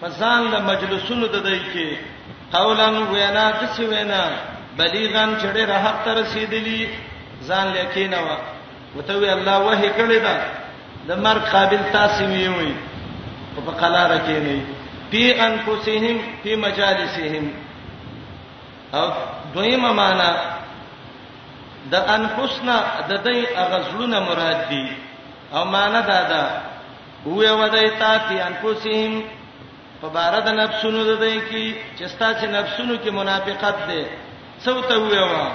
پسان له مجلسونو د دای کې قولن وینا د څه وینا بلیغان چړې راحت تر رسیدلی ځان لیکینه وا وته وی الله وه کړی دا د مرګ قابل تاسو می وي او په قلار کې نه پی انفسهم پی مجالسهم او دویمه معنا د انفسنا د دې اغزلونه مراد دي او معنا دا ده وې ودای تا فی انفسهم په بار د نفسونو د دې کې چې ستاسو نفسونو کې منافقت ده څو ته وې وا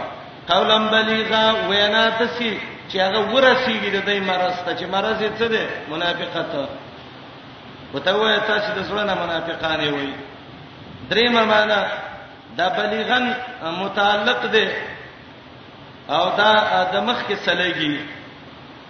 قولم بلیغا وینا تسی چې هغه ورسیږي د دې مرز ته چې مرز یې څه ده منافقت وته وې تاسو د زړه نه منافقان وي درې معنا دا بلیغن متعلق ده او دا د مخ کې سلېږي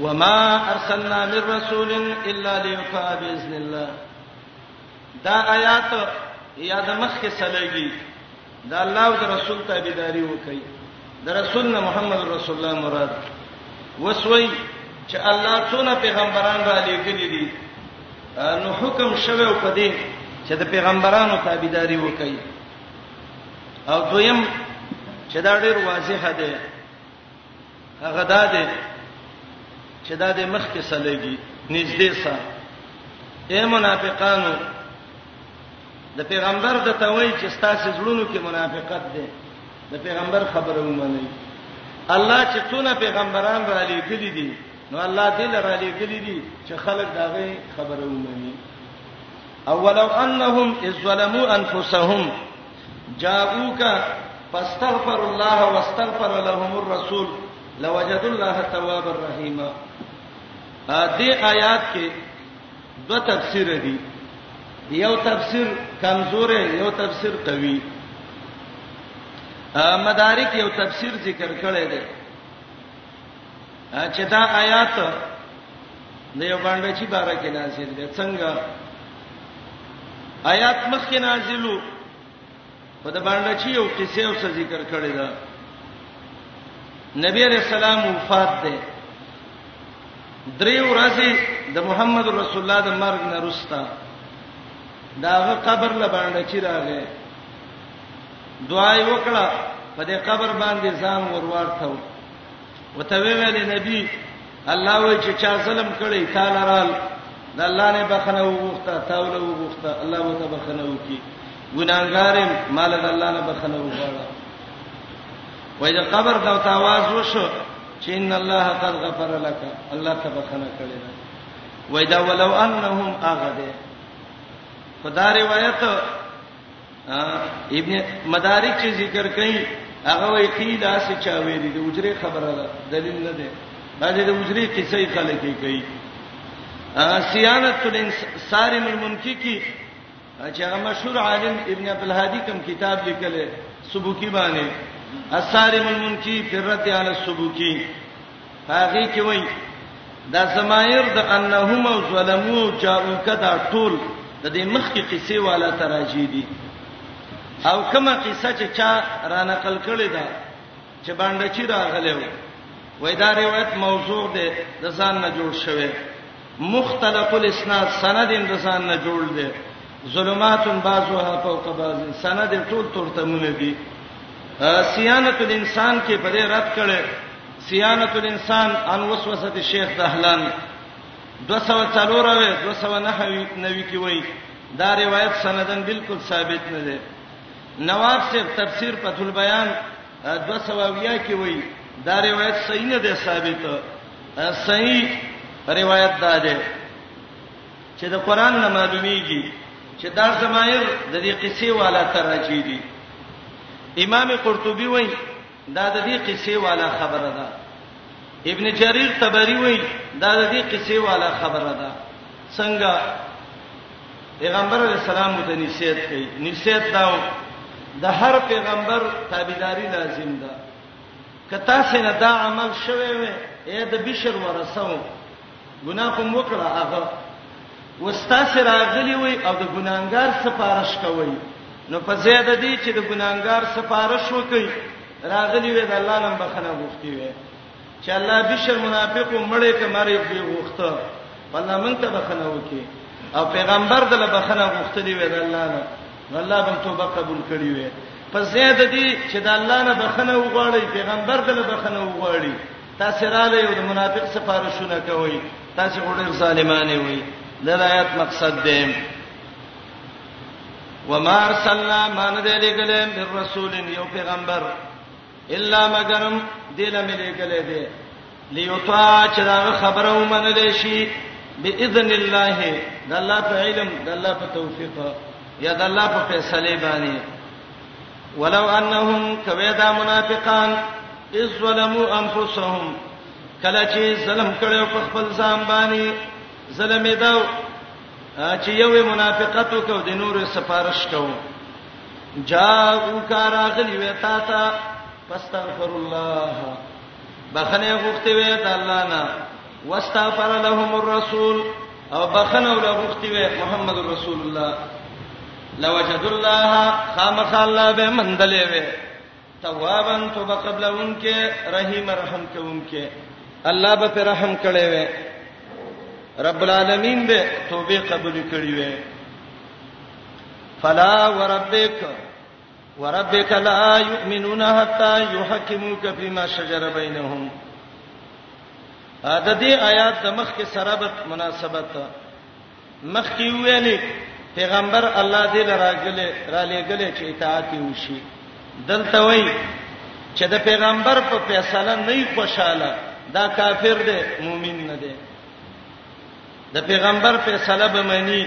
وما ارسلنا من رسول الا ليطاع باذن الله دا آیات یا د مخ کې سلګي دا الله او رسول تابعداري وکړي د رسول نه محمد رسول الله مراد وسوي چې الله څونه پیغمبران را لېږلي دي نو حکم شوه او پدې چې د پیغمبرانو تابعداري وکړي او دویم چې دا ډېر واضح ده هغه دا دی چې دا د مخ کې سلګي نږدې سه اے منافقانو د پیغمبر د توي چې ستاسو زړونو کې منافقت دی د پیغمبر خبره ومني الله چې څونه پیغمبران را لېګلې دي نو الله دې لره لېګلې دي چې خلک داغه خبره ومني اولو انهم اذ ظلموا انفسهم جاءوک فاستغفر الله واستغفر لهم الرسول لوجد الله تواب الرحیم دې آیات کې دو تفسیر دي یو تفسیر کمزور یو تفسیر قوي مدارک یو تفسیر ذکر کړی دی چې دا آیات د یو باندې چې بارا کې نازل دي څنګه آیات مخکې نازلو په د باندې چې یو قصه او څه ذکر کړی دا نبی علیہ السلام وفات ده درې ورځې د محمد رسول الله د مرګ نه رستا داغه قبر لباندې چې راغی دعا یې وکړه په دې قبر باندې ځان ورواړته وته ویل نبی الله وای چې چا ظلم کړی تعالی رال د الله نه بخنه وغوښته تاوله وغوښته الله مو ته بخنه وکي ګناګارم مال د الله نه بخنه وغواړه وای د قبر د تواز وشو چې ان الله قد غفر لك الله ته بخنه کړی دا وای دا ولو انهم اغده خدای روایت ابن مدارک چې ذکر کړي هغه وی قیل اس چا ویلي د اجره خبره ده دلیل نه ده باندې د اجره قصې خلک کوي سیانت الانصارم المنکی کی چې هغه مشهور عالم ابن عبد الهادی کوم کتاب لیکل سبوکی باندې الصارم المنکی فرت علی السبوکی هغه کې وایي دا زمایر د انهم او ظلمو او جاروک دا ټول د دې مخکې قصې والا تراجی دي او کومه قصه چې چا را نقل کړې ده چې باندې چې راغلی و وای دا روایت موضوع ده د ځان نه جوړ شوی مختلف الاسناد سند د ځان نه جوړ دی ظلمات بعضها فوق بعض سند ټول تورتمونه دي سیانت الانسان کې په دې رد کړي صيانة الانسان عن وسوسه الشيخ دهلان 204 او 299 کې وایي دا روایت سندن بالکل ثابت نه دی نواب صاحب تفسیر فتح البیان 220 کې وایي دا روایت صحیح نه دی ثابت صحیح روایت دا ده چې د قران نه معلومیږي چې دا زمایر د دې قصې والا تراجی دي امام قرطبي وایي دا د دې قصې والا خبره ده ابن جرير تبری وایي دا د دې قصې والا خبره ده څنګه پیغمبر علی السلام د نصیحت کوي نصیحت داو د هر پیغمبر تابعداري لازم ده کتا سينه دا عمل شوه وي اې د بشر ورسو ګناه کوم وکړه هغه واستاسو راغلی وي او د ګناګار سفارش کوي نو په زیاده دي چې د ګناګار سفارش وکړي راغلی وي د الله نن بخنه غوښتي وي چې الله بشر منافق مړې کمرې به غوښته والله مونږ ته بخنه وکړي او پیغمبر د بخنه غوښتلی وي د الله نه نو الله به توبه قبول کړي وي په زیاده دي چې د الله نه بخنه وغواړي پیغمبر د بخنه وغواړي تاسو رااله یو د منافق سفارشونه کوي تاسو غوډر ظالمانه وي دا د آیات مقصد دی وما ارسلنا ما ندلګلم بالرسول یو پیغمبر الا مگرم دله ملګلې دی لیوتا چې دا خبره ومنل شي باذن الله د الله په علم د الله په توفیق یا د الله په فیصله باندې ولو انهم کویدا منافقان اذ ظلموا انفسهم کله چې ظلم کړو په خپل ځان باندې ظلم یې داو چې یو منافقت وکاو د نور سفارش کو جاءو کار اغلی وتا تا فاستغفر الله بخنه غوښته وې د الله نه واستغفر لهم الرسول او بخنه غوښته وې محمد رسول الله لوجد الله خامخ الله به مندلې وي توابن توبه قبلون کې رحیم رحم کوم کې الله به پر رحم کړي وي رب العالمین به توبه قبول کړي وي فلا وربک وربک لا یؤمنون حتا یحکموک فیما شجر بینهم دا دې آیات د مخ کې سره به مناسبت ده مخکې ویلي پیغمبر الله دې لراغله را لېګلې چې اطاعت یې وشي دلته وایي چې د پیغمبر په فیصله نه خوشاله دا کافر دی مؤمن نه دی د پیغمبر فیصله به مانی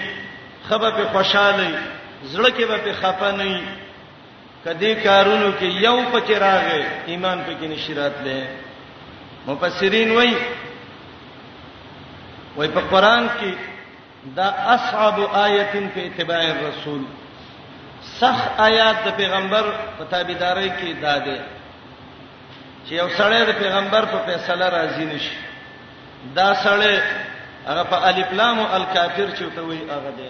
خبر په خوشاله زړه کې به په خپه نه کدی کارونو کې یو پکې راغی ایمان پکې نشی راتله مفسرین وای وای په قران کې دا اصعب آیت په اتباع الرسول صح آیات د پیغمبر په تابعداري کې دا ده چې یو سړی د پیغمبر په فیصله راضی نشي دا سړی هغه په الف لام الکافر چې ته وی هغه ده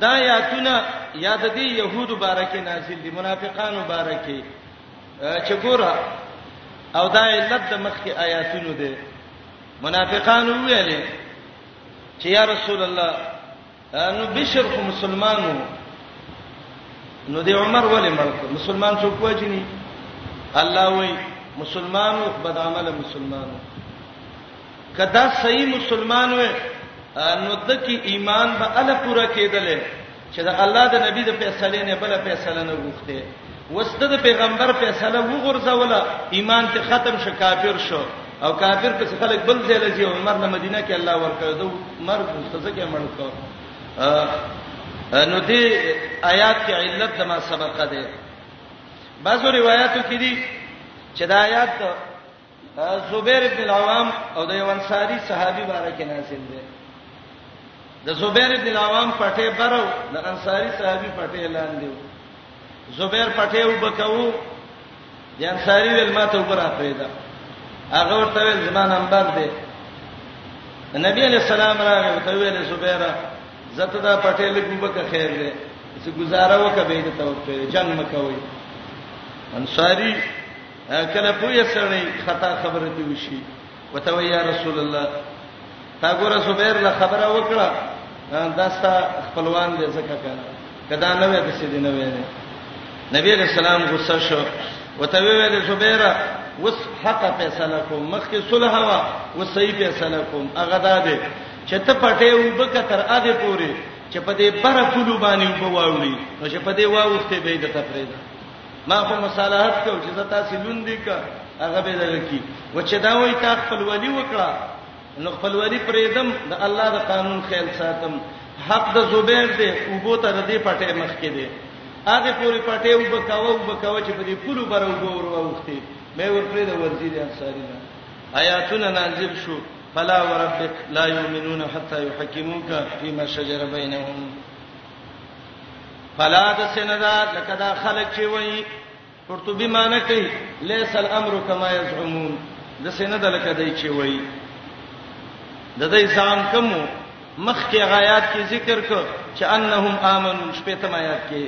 دا آیاتونه یا د دې يهودو بارکه نازل دي منافقانو بارکه چې ګوره او دا علت د مخکې آیاتونو ده منافقانو ویل چې یا رسول الله نو بشر خو مسلمانو نو دی عمر ولې مړ مسلمان څوک واجني الله وای مسلمانو بد عمل مسلمانو که دا صحیح مسلمان وې نو دکی ایمان به ال پورا کېدلې چې دا الله د نبی د فیصله نه بل فیصله نه غوښته وسته د پیغمبر فیصله وګرځوله ایمان ته ختم شو کافر شو او کافر په خلک بل ځای لږی عمر نه مدینه کې الله ورکړ دو مرګ مستزه کې مړ کو نو دې آیات کې علت د ما سبقه ده بعضو روایتو کې دي چې دا آیات زبیر بن عوام او د یو انصاری صحابي باره کې نازل دی د زبیر بن عوام پټه برو د انصاری صحابي پټه لاندې و زبیر پټه وبکاو د انصاری ول ماته وبره پیدا هغه ورته ول زما نمبر دی نبی علیہ السلام راغی او ته ویل زبیر زته دا پټه لګو بکه خیر دی چې گزاره وکبه دې ته ورته جنگ مکوي انصاری کله پوی سړی خطا خبره دی وشي وته وی یا رسول الله تا ګوره زبیر له خبره وکړه دا ستا خپلوان دې زکه کنه کدا نه وې د سې دې نه وې نبی رسول الله غصه شو وته ویل زبیر وس حق فیصله کوم مخکې صلح وا وس صحیح فیصله کوم هغه دا دی چې ته پټې وبکه تر اده پوري چې په دې بره کلو باندې وبواوړي نو چې په دې واوخته به د تفریده ما خو مصالحت کو چې زتا سلون دی کا هغه به دغه کی و چې دا وای تا خپل ولی وکړه نو خپل ولی پرېدم د الله د قانون خیال ساتم حق د زبیر دی او بو ته د دې پټه مخ کې دی هغه پوری پټه او بکاو او بکاو چې په دې پلو برو ګور وروختي مې ورپرې د ورزي د انصاری نه آیاتونه نازل شو فلا وربک لا یؤمنون حتا یحکموک فيما شجر بینهم فلا د سندا لکه دا خلک چې وایي قرطبي معنی کوي ليس الامر كما يزعمون د سندا لکه دای چې وایي د دې ځان کومو مخکې غایات کې ذکر کړ چې انهم امنو شپې ته آیات کې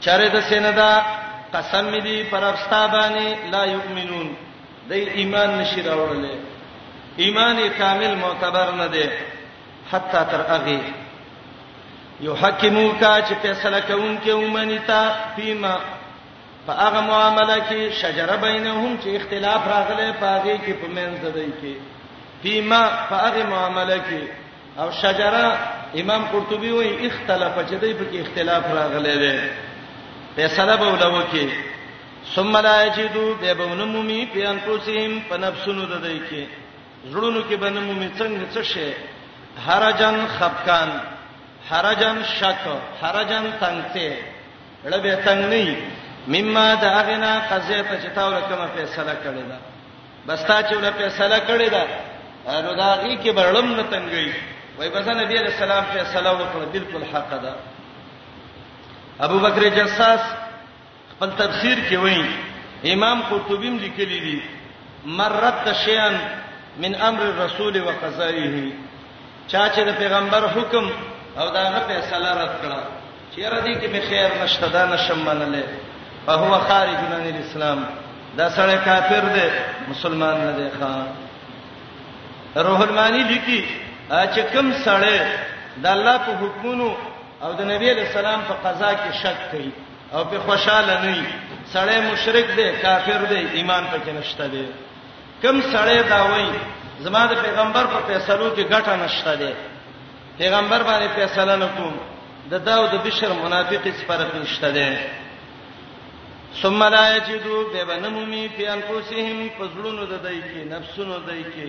چاره د سندا قسم می دی پر افستا باندې لا یؤمنون د ایمان نشي راوړل ایمان کامل معتبر نه دی حتا تر هغه یحکمو کا چې فیصله کوونکې ومني تا فيما په هغه معاملې کې شجره بینهم چې اختلاف راغلی په هغه کې په منځ دی کې فيما په هغه معاملې کې او شجره امام قرطبي وایي اختلاف چې دی په کې اختلاف راغلی دی فیصله به ولو کې ثم لا یجدو به بونمومی په انفسهم په نفسونو د دی کې زړونو کې به نه مومي څنګه څه شي حرجن خفقان حرجن شک حرجن تنگته لبه تنگ نه مما د اغنا قضیه ته چې تاول کومه فیصله کړې ده بس تا چې ول فیصله کړې ده نو دا غي کې برلم نه تنگي وای بس نبی علیہ السلام فیصله وکړه بالکل حق ده ابو بکر جساس خپل تفسیر کې وایي امام قرطبی هم لیکلی دی مرت شیان من امر الرسول وقضائه چا چې د پیغمبر حکم او داغه فیصله رد کړه چیرې دې کې به خیر نشته دا نشم منلې په هو خارج من الاسلام دا سره کافر دی مسلمان نه دی ښا روح المانی لیکي چې کوم سره د الله په حکمونو او د نبی له سلام په قضا کې شک کوي او په خوشاله نه وي سړی مشرک دی کافر دی ایمان پکې نشته دی کم سړی دا وایي زما د پیغمبر په فیصلو کې ګټه نشته دی پیغمبر باندې فیصله نکوم د داو د بشر منافق هیڅ فرق نشته دی ثم لا یجدو ببنمومی فی انفسهم فزلون د دای کې نفسونو دای کې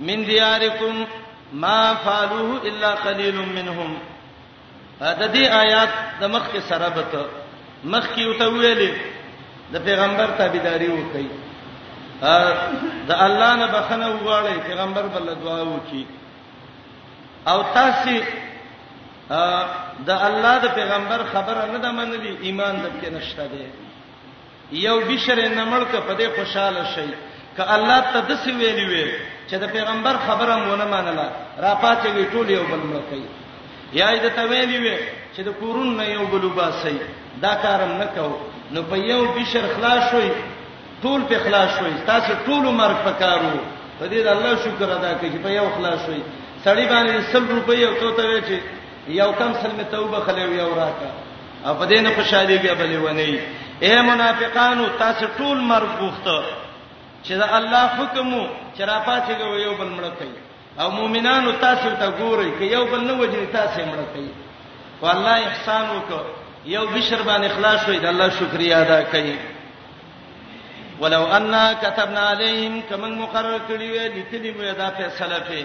من دیارکم ما فعلوه الا قلیل منهم دا دې آیات د مخ کې سره به ته مخ کې وته ویلې د پیغمبر تابعداري وکړي د الله نه بخنه وغواړي پیغمبر بل دعا وکړي او تاسو د الله د پیغمبر خبره نه ده منلي ایمان د کې نشته دی یو بشر نه مړک په دې خوشاله شي ک الله ته د سی ویلی وی چې د پیغمبر خبره مونږ نه منله را پاتې وی ټول یو بل مړکې یا دې ته ویلی وی چې د کورون نه یو بل وباسي دا کارم نه کو نو په یو بشر خلاص شوي ټول په خلاص شوي تاسو ټول مرګ پکارو په دې د الله شکر ادا کړئ چې په یو خلاص شوي سړی باندې 100 روپۍ او ته ته چې یو کم سلمه توبه خلې یو راکا او په دې نه خوشالي بیا بلې ونی اے منافقانو تاسو ټول مرګ غوښته چې دا الله حکم چې را پاتې غو یو بل مړ کوي او مؤمنانو تاسو ته ګوري چې یو بل نه وجني تاسو مړ کوي والله احسان وکړه یو بشر باندې اخلاص وي د الله شکریا ادا کوي ولو ان كتبنا عليهم كمن مقرر کړی وی لیکلی مې دا فیصله په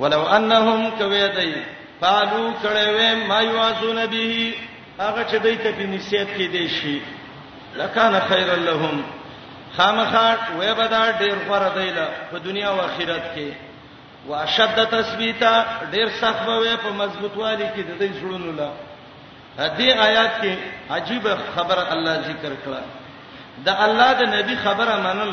ولو انهم کوي دی قالو کړه وې ما یوازون به هغه چې دوی ته په نصیحت کې دی شي لکان خیر لهم خامخا وې بدا ډیر غره دی له په دنیا او آخرت کې واشد تثبیتا ډیر سخت وې په مضبوطوالي کې د دې زړونو لا دې آیات کې عجیب خبر الله ذکر کړه د الله د نبی خبره منل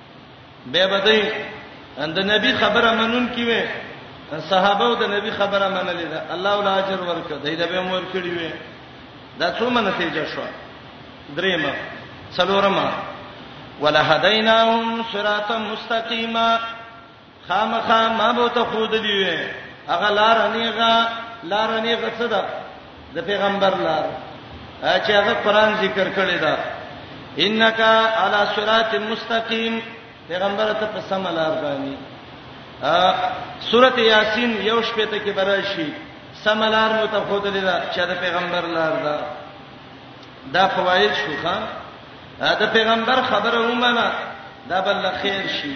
به بدای اند نبی خبره منون کی وې صحابه او د نبی خبره منلې ده الله ولا اجر ورکړه دای دا به مور کړی وې دا څومره نتیجه شو دریمه څلورمه ولهدیناهم صراطا مستقیما خامخا ما به ته خودلی وې هغه لار نیغه لار نیغه څه ده د پیغمبر لار چې هغه قران ذکر کړی دا انک علی صراط مستقیم پیغمبر ته په سم لار باندې سورته یاسین یو شپه ته کې براشي سم لار مو ته خودلی دا چې د پیغمبر لار ده دا فواید شوخه دا پیغمبر خبره ومنه دا بل خیر شي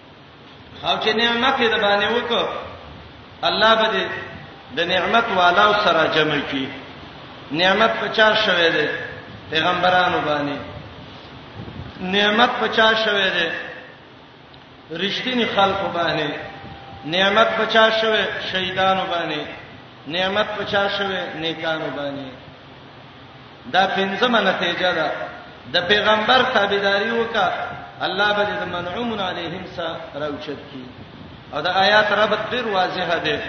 او چې نعمت دې باندې وکړ الله به دې د نعمت والا سره جمع کی نعمت په چا شوه دې پیغمبرانو باندې نعمت په چا شوه دې رښتینی خلق باندې نعمت په چا شوه شهیدانو باندې نعمت په چا شوه نیکانو باندې دا پنځمه نتیجه ده د پیغمبر تابعداري وکړه الله به د منعومن علیهم سره راوچت کی او دا آیات رب ډیر واضح ده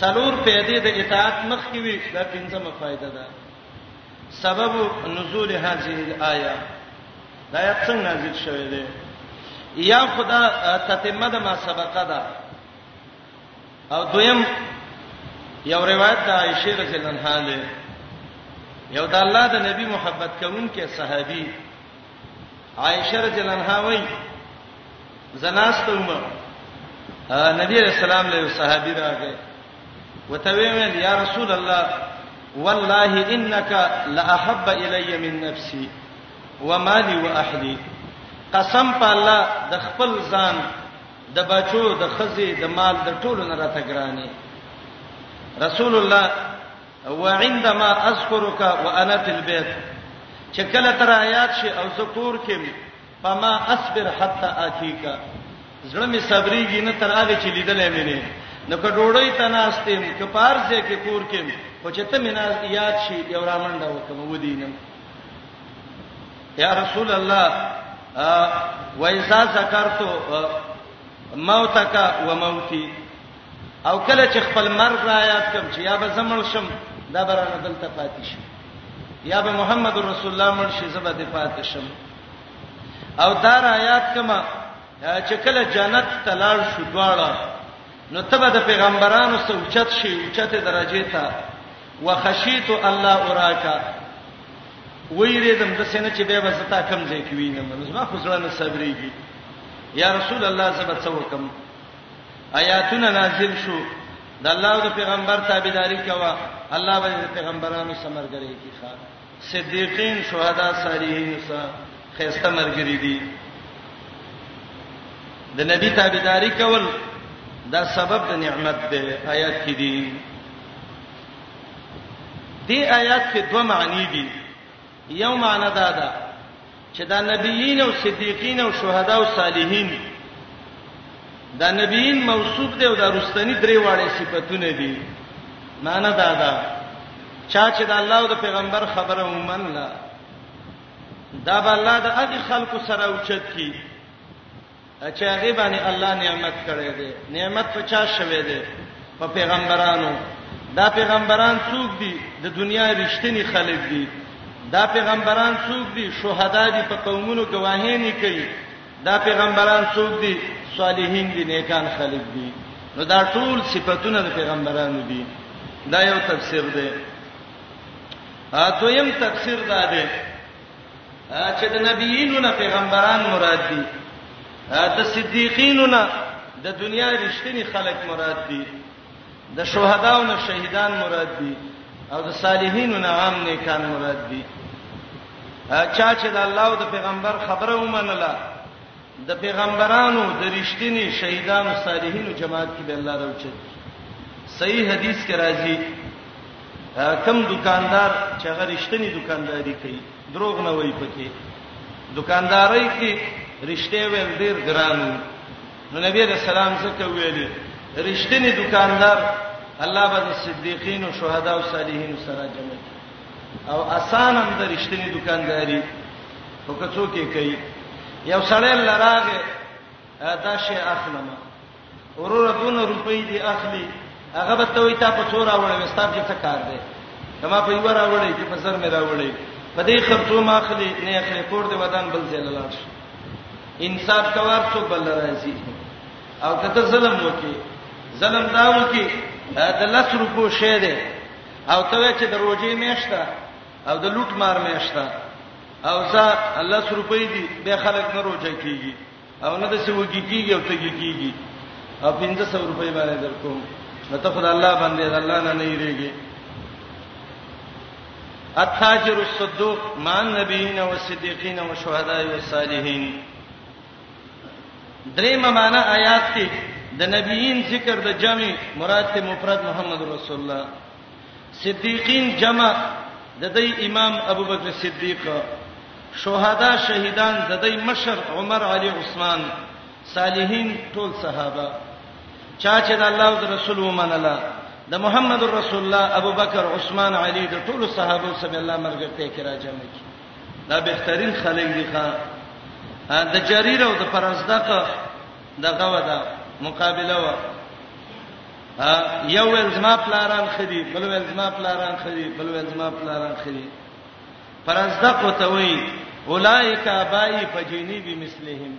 څلور پیدې د اطاعت مخ کی وی دا پنځمه فائدہ ده سبب نزول هذه الايه دا آیات څنګه نازل شوه ده یا خدا تتمه د ما سبقه ده او دویم یو روایت د عائشه رضی الله عنها له یو د الله د نبی محبت کوونکې صحابي عائشه رضی الله عنها وایي زناست عمر نبی رسول الله له صحابي راغی وته ویل یا رسول الله والله انك لاحب الي من نفسي ومالي واهلي قسم په الله د خپل ځان د بچو د خزي د مال د ټولو نه راته ګراني رسول الله وعندما اذكرك وانا في البيت چې کله تر آیات شي او ذکر کې فما اصبر حتى اتيك زړه می صبرېږي نه تر هغه چې لیدلې مې نه نو کډوړې تناستم ک پارځه کې کور کې خو چې ته مینا یاد شي یو رامنډه وکم ودینم یا رسول الله وایزا ذکرتو موتک و موتی او کله چې خپل مرګ را یاد کوم چې یا به زمړ شم دا برانه دلته پاتې شم یا به محمد رسول الله مړ شي زبر دې پاتې شم او دا را یاد کوم چې کله جنت ته لاړ شو دواړه نو تبه د پیغمبرانو سره اوچت شي اوچته درجه ته وخشیت الله اوراکا ویریدم د سینې چې به وستا کم ځای کې وینم نو زما خو ځړنه صبرېږي یا رسول الله زبر څه وکم آیاتونه نازل شو د الله او پیغمبر تابعداري کوا الله به پیغمبرانو سمرګری کی ښا صدیقین شهدا صالحین سا خیسته مرګری دي د نبی تابعداري کول دا سبب د نعمت دی آیات کې دي دې آیات کې دوه معنی دي یو معنی دا ده چې دا نبیین او صدیقین او شهدا او صالحین دا نبیین موصوف دي او دا رستنی درې واړې صفاتونه دي معنی دا ده چا چې د الله او د پیغمبر خبره ومنله دا به الله د هغه خلکو سره اوچت کی چې هغه باندې الله نعمت کړی دی نعمت په چا شوه دی په پیغمبرانو دا پیغمبران څوک دي د دنیا رښتینی خلک دي دا پیغمبران څوک دي شهدا دي په قومونو گواهی نه کوي دا پیغمبران څوک دي صالحین دي نیکان خلک دي نو دا ټول صفاتونه د پیغمبرانو دي دا یو تفسیر دی ا دویم تفسیر دا دی چې د نبیینو نه پیغمبران مراد دي د صدیقینو نه د دنیا رښتینی خلک مراد دي د شهداو نه شهیدان مراد دي او د صالحینو نه عام نیکان مراد دي چا چې د الله او د پیغمبر خبره ومنله د پیغمبرانو د رښتینی شهیدانو صالحینو جماعت کې به الله راوچت صحیح حدیث کې راځي کم دکاندار چې هغه رښتینی دکانداری کوي دروغ نه وایي پکې دکانداري کې رښتیا ویل ډیر ګران نو نبی رسول الله څخه ویلي رښتینی دکاندار الله به د صدیقین او شهدا او صالحین سره جمع کوي او اسان هم د رښتینی دکانداري خو کڅو کې کوي یو سړی لراغه دا شی اخلم ورور دون روپۍ دی اخلي هغه به ته وي تا په څورا وړې وستاب کې څه کار دی کما په یو را وړې کې په سر مې را وړې په دې خرڅو ما اخلي نه اخلي کور دې ودان بل ځای لاله انصاف کوار څو بل راځي او کته ظلم وکي ظلم دا وکي د لس روپو شه ده او ته وې چې د روزي میاشت او د لوټ مار میاشت او زه الله سره پي دي به خلک نه روزه کیږي او نه د سوګي کیږي او تګي کیږي او 1500 روپۍ باندې درکوم نو ته خدای الله باندې الله نه نه یریږي التاجر الصدوق مع النبيين والصديقين والشهداء والصالحين درېمه معنا آیات کې د نبیین ذکر د جمع مراد ته مفرد محمد رسول الله صدیقین جمع د دې امام ابوبکر صدیق شهدا شهیدان د دې مشر عمر علی عثمان صالحین ټول صحابه چا چې د الله او رسول ومنله د محمد رسول الله ابوبکر عثمان علی د ټولو صحابه سره الله مرګته کې راځم کی دا بهترین خلک دي ښا د جریر او د فرزدق دغه ودا مقابله و یو ول زما پلاران خدي بل ول زما پلاران خدي بل ول زما پلاران خدي فرزدق وتوي اولائک ابای فجینی بمثلهم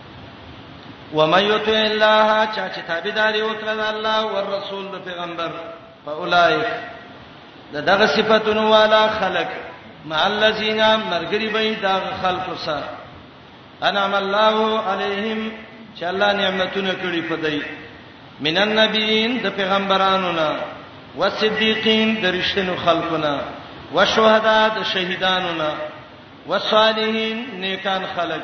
ومن یطع الله چا چې تابعداري وکړه د الله او رسول د پیغمبر فاولائک دغه صفاتونو والا خلق مع الذین مرګری به دا خلق سره انعم الله علیهم چې الله نعمتونه کړی په دای من النبیین د پیغمبرانو نه والصدیقین د رښتینو خلقونه والشهدا د شهیدانو نه والصالحین نیکان خلق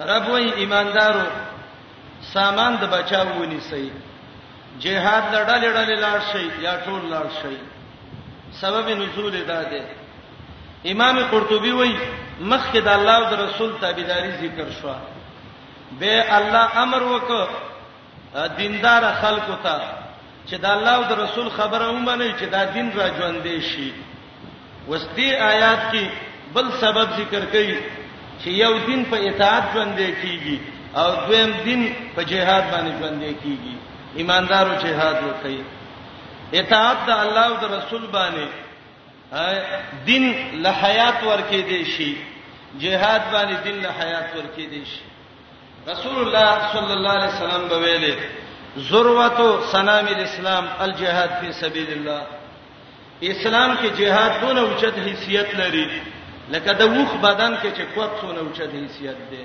رب وی ایماندارو سامان د بچاو ونیسئ جهاد لړل لړل لاړ شي یا ټول لاړ شي سبب نزول دا ده امام قرطبي وایي مخکې د الله او د رسول تابعداري ذکر شو به الله امر وکړ دیندار خلکو ته چې د الله او د رسول خبره ومني چې دا دین را ژوندې شي وستي آیات کې بل سبب ذکر کړي چې یو دین په اطاعت ژوندې کیږي او دویم دین په جهاد باندې ژوندې کیږي ایماندارو جهاد وکړي اطاعت د الله او د رسول باندې دین له حیات ورکې دي شي جهاد باندې دین له حیات ورکې دي شي رسول الله صلی الله علیه وسلم به ویلي ذروتو سنام الاسلام الجهاد فی سبیل الله اسلام کې جهاد دونه اوچت حیثیت لري لکه د وښ بدن کې چې قوت څونه اوچت حیثیت دی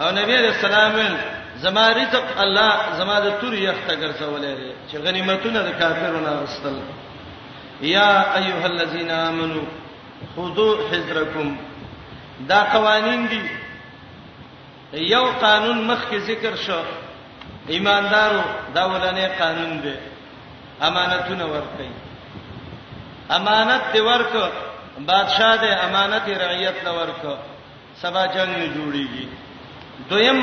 او نبی رسول الله زما رزق الله زما د تور یخت ګرځولې دی چې غنیمتونه د کافرونو راستل یا ایها الذین آمنو خذو حذرکم دا قوانین دي یو قانون مخکې ذکر شو ایماندارو دا ولنې قانون دی امانتونه ورکړي امانت دی ورک بادشاہ دی امانت رعیت نه ورک سبا جنگ نه جوړیږي دویم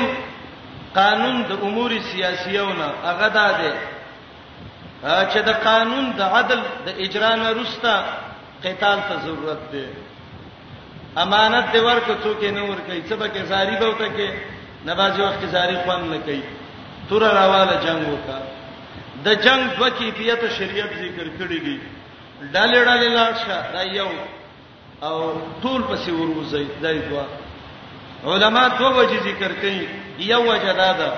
قانون د امور سیاسيونه هغه دا دی چې د قانون د عدل د اجرا نه رستا قتال ته ضرورت دی امانت دی ورکو څوک نه ور کوي څه به کې زاری به وته کې نه باځي وخت زاری خوان نه کوي تور راواله جنگ وکا د جنگ دوه کیفیت شریعت ذکر کړی دی ډالې ډالې لاړ شه دا یو او ټول پسې وروزي دای دوا علما دوه وجې ذکر کوي یو وجه دا ده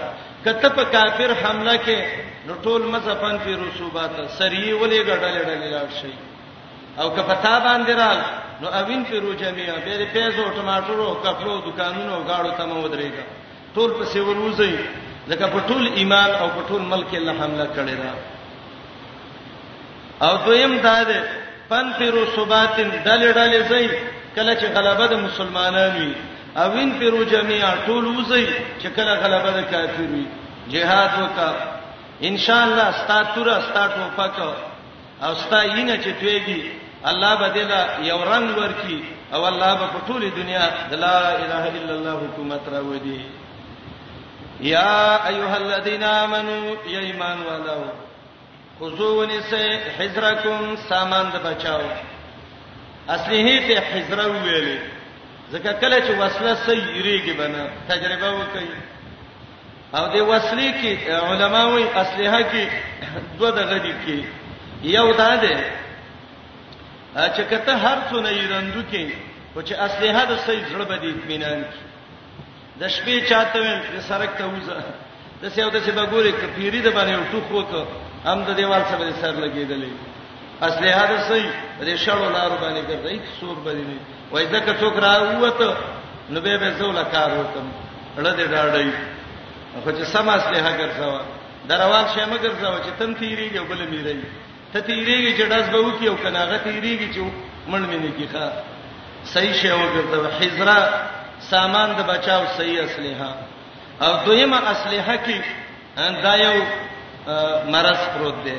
کته په کافر حمله کې نو ټول مزه پن پی رسوبات سری ولې ډالې ډالې لاړ شي او که په تا باندې رال نو اوین فرو جميعا بیا دې پیسو ټماټرو کپلو دکانونو غاړو ته مو درېګا ټول په سی وروزي ځکه په ټول ایمان او په ټول ملک الله حمله کړی دا او دویم دا ده پن فرو صباتن دل ډل زئی کله چې غلبه د مسلمانانو وي اوین فرو جميعا ټول وزي چې کله غلبه د کافر وي جهاد وکړه ان شاء الله ستاتوره ستاتو پکو او ستا یینه چې تویږي الله به دې لا یو رنگ ورکی او الله به په ټوله دنیا د لا اله الا الله حکومت راوړي یا ایها الذین آمنو یا ایمان والو خذونی سے حذرکم سامان د بچاو اصلي هی ته حذره ویلې ځکه کله چې وسله سې یریږي بنه تجربه وکړي او د وسلې کې علما وایي اسلحه کې دوه دغه دي کې یو دا ده چې کته هر څو نه یرندو کې او چې اسلحه د سې زړه به دې اطمینان کې د شپې چاته وین د سرک ته وځه د سیو د چې بګوري کپیری د باندې ټوخ وک هم د دیوال سره سر لګیدلې اسلحه د سې د شړو لار باندې ګرځي څوک باندې وای ځکه څوک را ووته نو به به زول کار وکم اړه دې ډاړی خو چې سم اصله هغه ځوا دروال شه مګر ځوا چې تم تیریږي او بل میریږي ته تیریږي چې داس به وکی او کناغه تیریږي چې مړ مې نه کیخه صحیح شه وګرځو حجرا سامان د بچاو صحیح اصله او دویمه اصله کې دا یو مرض پروت دی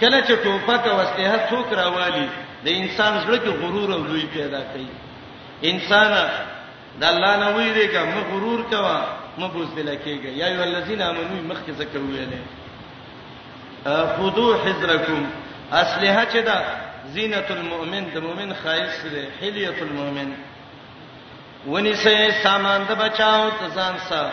کله چې ټوپک او اسلحه څوک راوالي د انسان زړه کې غرور او لوی پیدا کوي انسان د الله نه ویریږي مې غرور کوا مې بوزدل کېږي یا ای الذین آمنو مخکې زکه ویلې خذو حذرکم اسلحه چې دا زینت المؤمن د مؤمن خایس دی حلیت المؤمن ونی سه سامان د بچاو ته ځان سره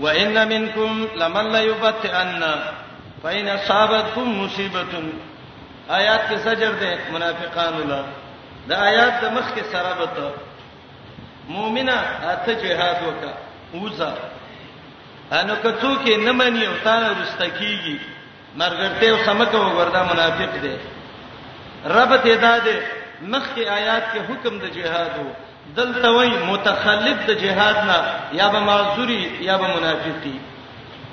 وان منکم لمن ليبطئن فإن اصابتكم مصیبه آیات کې سجر ده منافقانو لا د آیات د مخ کې سره بته مؤمنه اته جهاد وکا وزه انو کڅو کې نه منی او تا رسته کیږي مرګرته او سمکه وګوردا منافق دی رب ته دا دی مخکې آیات کې حکم د جهاد وو دلته وای متخلف د جهاد نه یا به معذوری یا به منافقی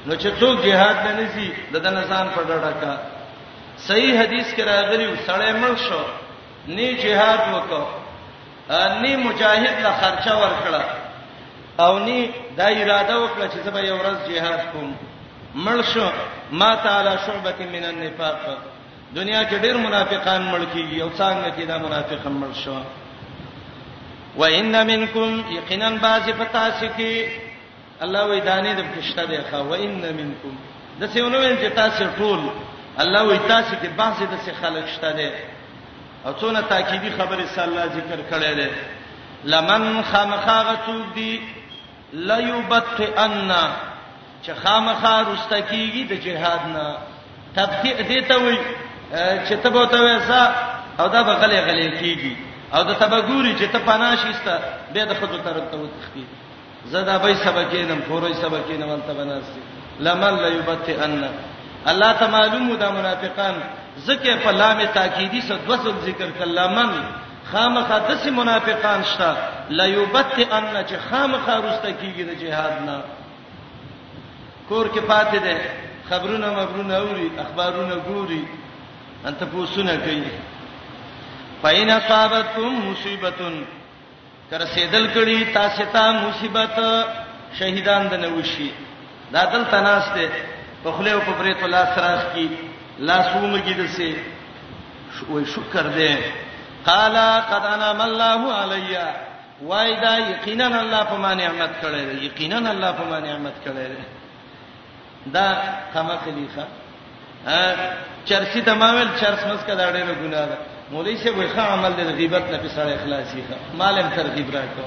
نو چې څوک جهاد نه نسی د دنسان په ډډه کا صحیح حدیث کې راغلی سړی مړ شو نه جهاد وکړ ني مجاهد له خرچه ورکړه او ني دا اراده وکړه چې زه به یو ورځ jihad کوم مړ شو ما تعالی شعبه من النفاق دنیا کې ډېر منافقان مړ کیږي او څنګه کې دا منافق مړ شو وان منکم یقینا بعض پتا سکی الله وی دانه د پښته دی خو و ان منکم د سیونو وین چې تاسو ټول الله وی تاسو کې بعضی د څه خلق شته دی او څونه تاکیدی خبره صلی الله ذکر کړی دی لمن خامخاغه څوک دی لا یبت ان چې خامخا رسته کیږي د جهاد نه تبتیع دي ته وي چې ته به ته وسا او دا به غلې غلې کیږي او د تبګوري چې ته پناشيسته به د خود تر ته وتختی زه دا به سبا کینم فورې سبا کینم انت بناسي لمن لا یبتئن الله ته معلوم ده منافقان ذکر په لام تاکیدی سره دوسل ذکر کله من خامخه دسي منافقان شته لا یبتئن چې خامخه رسته کیږي د جهاد نه کور کې پاتې ده خبرونه مبرونه اوري اخبارونه ګوري انت پوسونه کوي فاین اصابتکم مصیبتون ترسیدل کړي تاسو ته مصیبت شهیدان د نوشي دا دل تناسته په خله او په بریت الله سراخ کی لاسوم کید سي وای شکر دې قال قد انعم الله علیا وای دا یقینا الله په ما نعمت کړی یقینا الله په ما نعمت کړی دا خامه خلیخه چرسی ته ما ویل چرس مسکه دا ډېره ګناه ده مولوی صاحب وی ښه عمل دی غیبت نه پسړ اخلاصي ښه مالم ترغیب راکو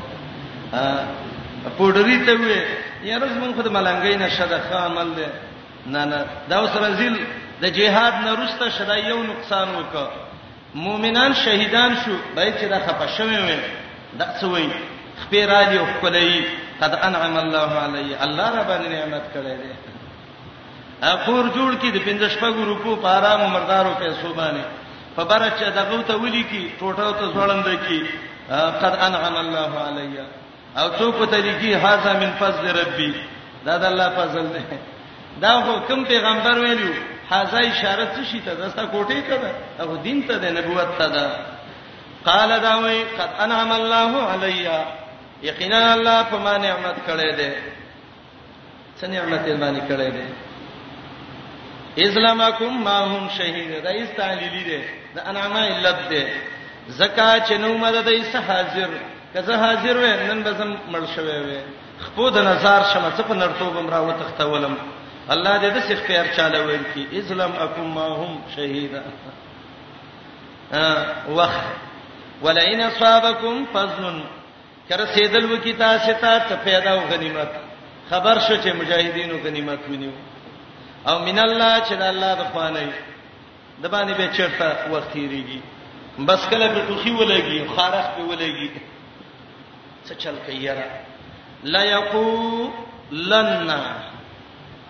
پودری ته وی یارز مونږ خود ملنګی نه شده ښه عمل دی نه نه دا اوس رزل د جهاد نه رسته شدا یو نقصان وکړ مؤمنان شهیدان شو بای چې دا خپه شوی وي دا څه وایي خپې را دی او خپلې قد انعم الله علی الله رب نعمت کړی دی اخور جوړ کی د پنځه شپږ روپو په آرام مردارو پیسو باندې په برچ دغه ته ولي کی ټوټه ته ځوړند کی قد انعم الله علی او څوک په طریقې هاذا من فضل ربي دا د الله فضل دی دا خو کوم پیغمبر ویلو هاذا اشاره څه شي ته دستا کوټې ته ده او دین ته ده نبوت ته ده قال دا وی قد انعم الله علیا یقینا الله په ما نعمت کړی دی څه نعمت یې باندې کړی دی اسلامکم ما هم شهید دا استعلیلی دی د انعام علت دی زکا چې نو مده د ایسه حاضر کزه حاضر وې نن به زم مړ شوی وې خپو د نظر شمه څه په نړتوب مرا وتختولم الله دې د سخ پیر چاله ویل کی اسلام اکم ما هم شهیدا وخ ولئن اصابکم فضل کر سیدل وکي تاسو ته ته پیدا او غنیمت خبر شو چې مجاهدینو غنیمت ونیو او من الله چې د الله د خوانه د باندې به چرته وخت تیریږي بس کله په توخي ولګي خارخ په ولګي څه چل کیرا لا یقو لنا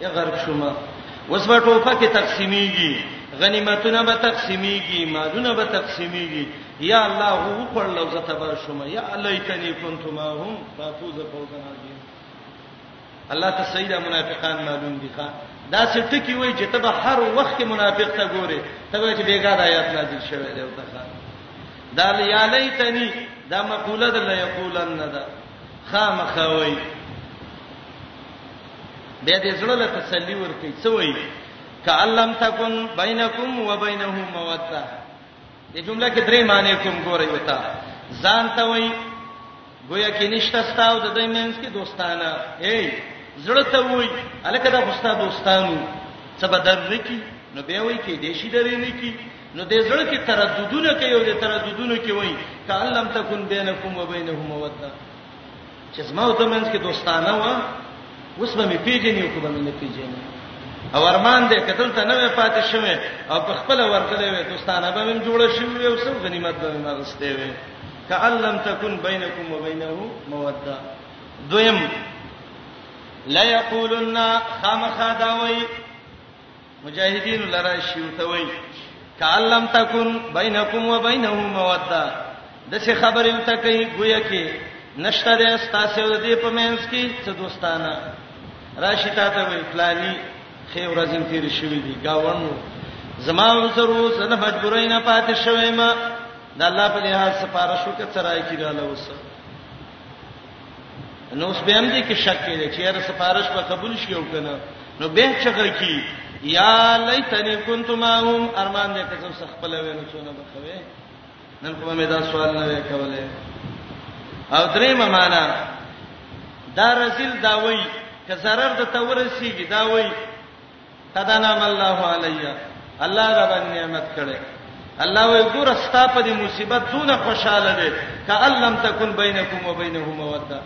یا غرق شوما اوس به ټوپه کې تقسیمیږي غنیمتونه به تقسیمیږي مالونه به تقسیمیږي یا الله هو پر لوزه تبر شوما یا الیتنی کنتم هم فافوز فوزا عظیم الله ته سیدا منافقان معلوم دي ښا دا څه ټکی وای چې ته به هر وخت منافق ته ګوره ته به چې بیګا د آیات نازل شوه دی او ته ښا دا یا لیتنی دا مقوله د لا یقولن نه ده خامخوي بیا دې زړه له تسلی ورکړي څه وایي کعلم تکون بینکم وبینه موده دې جمله کې درې معنی کوم ګورئ وتا ځان ته وایي گویا کې نشته ستاو د دې مینس کې دوستانه اے زړه ته وایي الکه دا خوستا دوستانو څه بدر نکی نو به وایي کې دې شي درې نکی نو دې زړه کې ترددونه کوي او دې ترددونه کوي کعلم تکون بینکم وبینه موده چې زما او تمنځ کې دوستانه و اوس به مې پیژنې او کومه نه پیژنې او ارمان دې کتل ته نه پاتې شوه او په خپل ورتلې وې دوستانه به هم جوړ شي او سم غنیمت به هم غستې وې کألم تکون بینکم وبینه موده دویم لا یقولن خامخا داوی مجاهدین لرا شیوتوي کعلم تکون بینکم و بینه موده د څه خبرې وته کوي گویا کې نشته د استاسو د دې په مینس کې څه دوستانه راشي تا ته وی پلاني خې ورځم تیر شوې دي گاوڼو زما وسرو سره مجبورای نه پاتې شوې ما د الله په لحاظ سپارښت وکړه راي کیږي له وسه نو اوس به هم دې کې شک کړي چې هر سفارش به قبول شي او کنه نو به چغه کی یا لیتنی کنت ماهم ارمان دې کته سخپل وینو څونه بخوي نن کومه مې دا سوال نه وکولې او درې معنا دا رسول دا وای که zarar د تورسیږي دا وای قد انعم الله علی الله را باندې نعمت کړي الله وی ګور ستا په دې مصیبت زونه خوشاله دي کألم تکون بینکم و بینه موده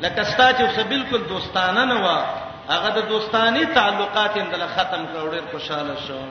لکه ستا چې څه بالکل دوستانه نه و هغه د دوستانی تعلقات اندله ختم کړو ډیر خوشاله شوم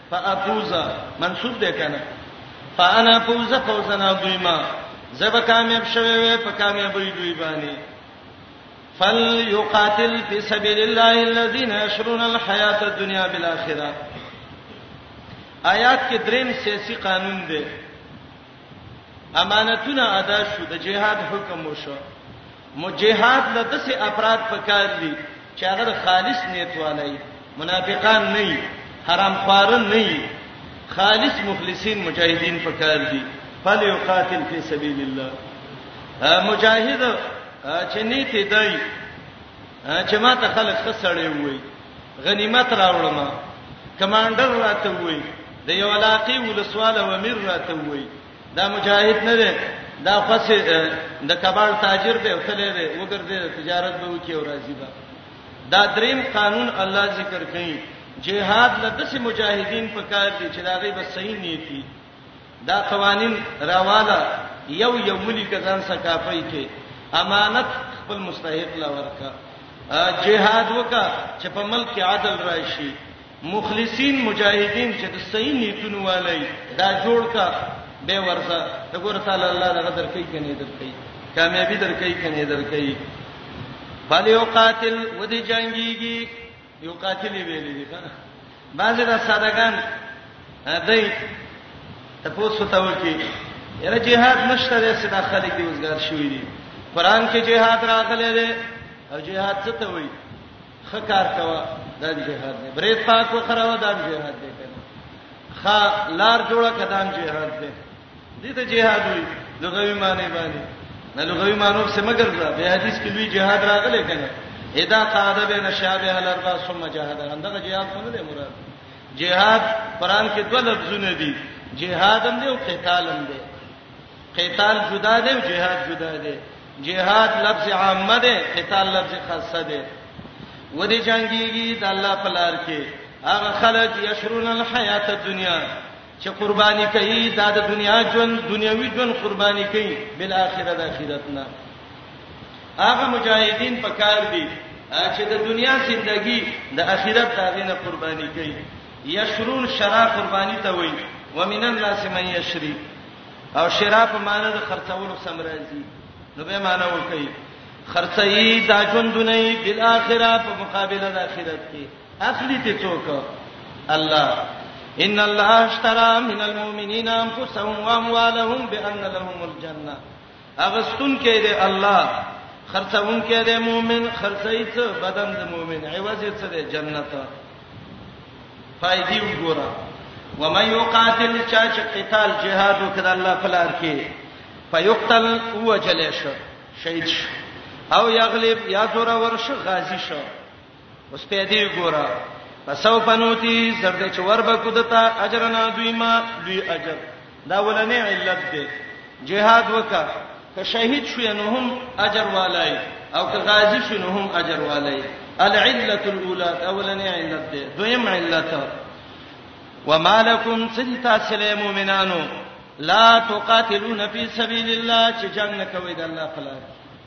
فافوز منصوب ده کنه فانا فوز فوزنا دویما زب کامیاب شوه وې په کامیابی دوی باندې فليقاتل في سبيل الله الذين يشرون الحياه الدنيا بالاخره آیات کې دریم سیاسي قانون دی امانتونه ادا شو د جهاد حکم وشو مجهاد له دسه افراد پکار دي چې هغه خالص نیت والي منافقان نه وي حرام خارن نه وي خالص مخلصین مجاهدین پکار دي فل یقاتل فی سبیل الله مجاهد چې نیت دی چې ما ته خلک خسړې وي غنیمت راوړم کمانډر راته وای د یو علاقې ولسواله و امیر راته وای دا مجاهد نه دی دا خاص د کباړ تاجر دی او تلې دی وګرځي تجارت به وکي او راضي به دا دریم قانون الله ذکر کوي جهاد لدسه مجاهدین په کار دي چې دا غي بس صحیح نیتی دا قوانین راواله یو یو ملي کزان سکاپي کې امانت خپل مستحق لا ورکا جهاد وکا چې په ملک عدل راشي مخلصین مجاهدین چې د صحیح نیتونو والي دا جوړ کا به ورسه د ګور تعالی الله دغه درکې کني درکې کامیابی درکې کني درکې فلیوقاتل ودی جنگیږي یو قاتل ویلې دي کنه بعضی را سادهګان دای ته پوسو ته وکی یره جهاد نشته د سید خلک دی وزګار شوې دي قران کې جهاد راغلی دی او جهاد څه ته وایي خکار کوا د جهاد دی برید پاک وخره و د جهاد دی کنه خا لار جوړه کدان جهاد دی دې ته جهاد وي لغوي معنی باندې نه لغوي معنی څه مګر دا به حدیث کې لوی جهاد راغلی کنه ادا قاعده به نشابه الاربع ثم جهاد اندغه جهاد څنګه دی مراد جهاد قران کې دوه لفظونه دي جهاد هم دی او قتال هم دی قتال جدا دی او جهاد جدا دی جهاد لفظ عامه دی قتال لفظ خاصه دی ودی جنگيږي د الله په لار کې هغه خلک یشرون الحیات الدنیا چې قرباني کوي دا د دنیا ژوند دنیوي ژوند قرباني کوي بل اخرت د اخرت نه هغه مجاهدین په کار دي چې د دنیا زندگی د اخرت داغینه قرباني کوي یشرون شرا قرباني ته وایي ومن الناس من یشری او شرا په معنی د خرڅولو سم راځي نو به معنی وکړي خرڅي دا ژوندونه بل اخرت په مقابله د اخرت کې اخلي ته څوک الله ان الله اشترى من المؤمنين انفسهم واموالهم بان لهم الجنه اغستون کې دی الله خرڅون کې دی مؤمن خرڅي څه بدن د مؤمن عوض یې څه دی جنت فائدې وګوره ومن يقاتل چا چې قتال جهاد وکړ الله فلار کې فيقتل وجل شو شهید شو او یغلب یا زور ورش غازی شو اوس په دې ګوره پسو پنوتی زرد چې ور به کودتا اجر نه دوی ما دوی اجر دا ولنې علت دی جهاد وکا که شهید شو نو هم اجر والای او که غازی شو نو هم اجر والای العله الاولى اولنې علت دی دویم علت ومالکم سجتا سلام مومنانو لا تقاتلون فی سبیل الله چې جنگ کوي د الله په لار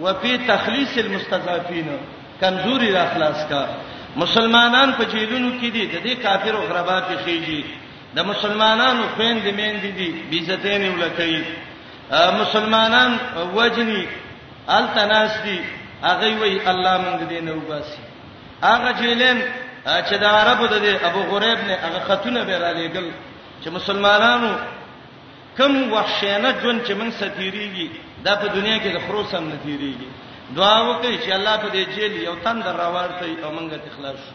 وفي تخلیص المستضعفین کمزوري را خلاص کا مسلمانان په جیلونو کې دي د دې کافرو غربا په خېږي د مسلمانانو خويند میند دي بیزتین ولکې مسلمانان وجني التناس دي هغه وی الله مونږ دې نه وباسي هغه جیلن چې د عربو د ابو غریب نه هغه خاتونه به را لېګل چې مسلمانانو کوم وحشيانه ژوند چې موږ سره تیریږي دا په دنیا کې د خرو سم نه تیریږي دعا وکړئ چې الله په دې جیل یو تن دراوړتي او موږ ته اخلاص شو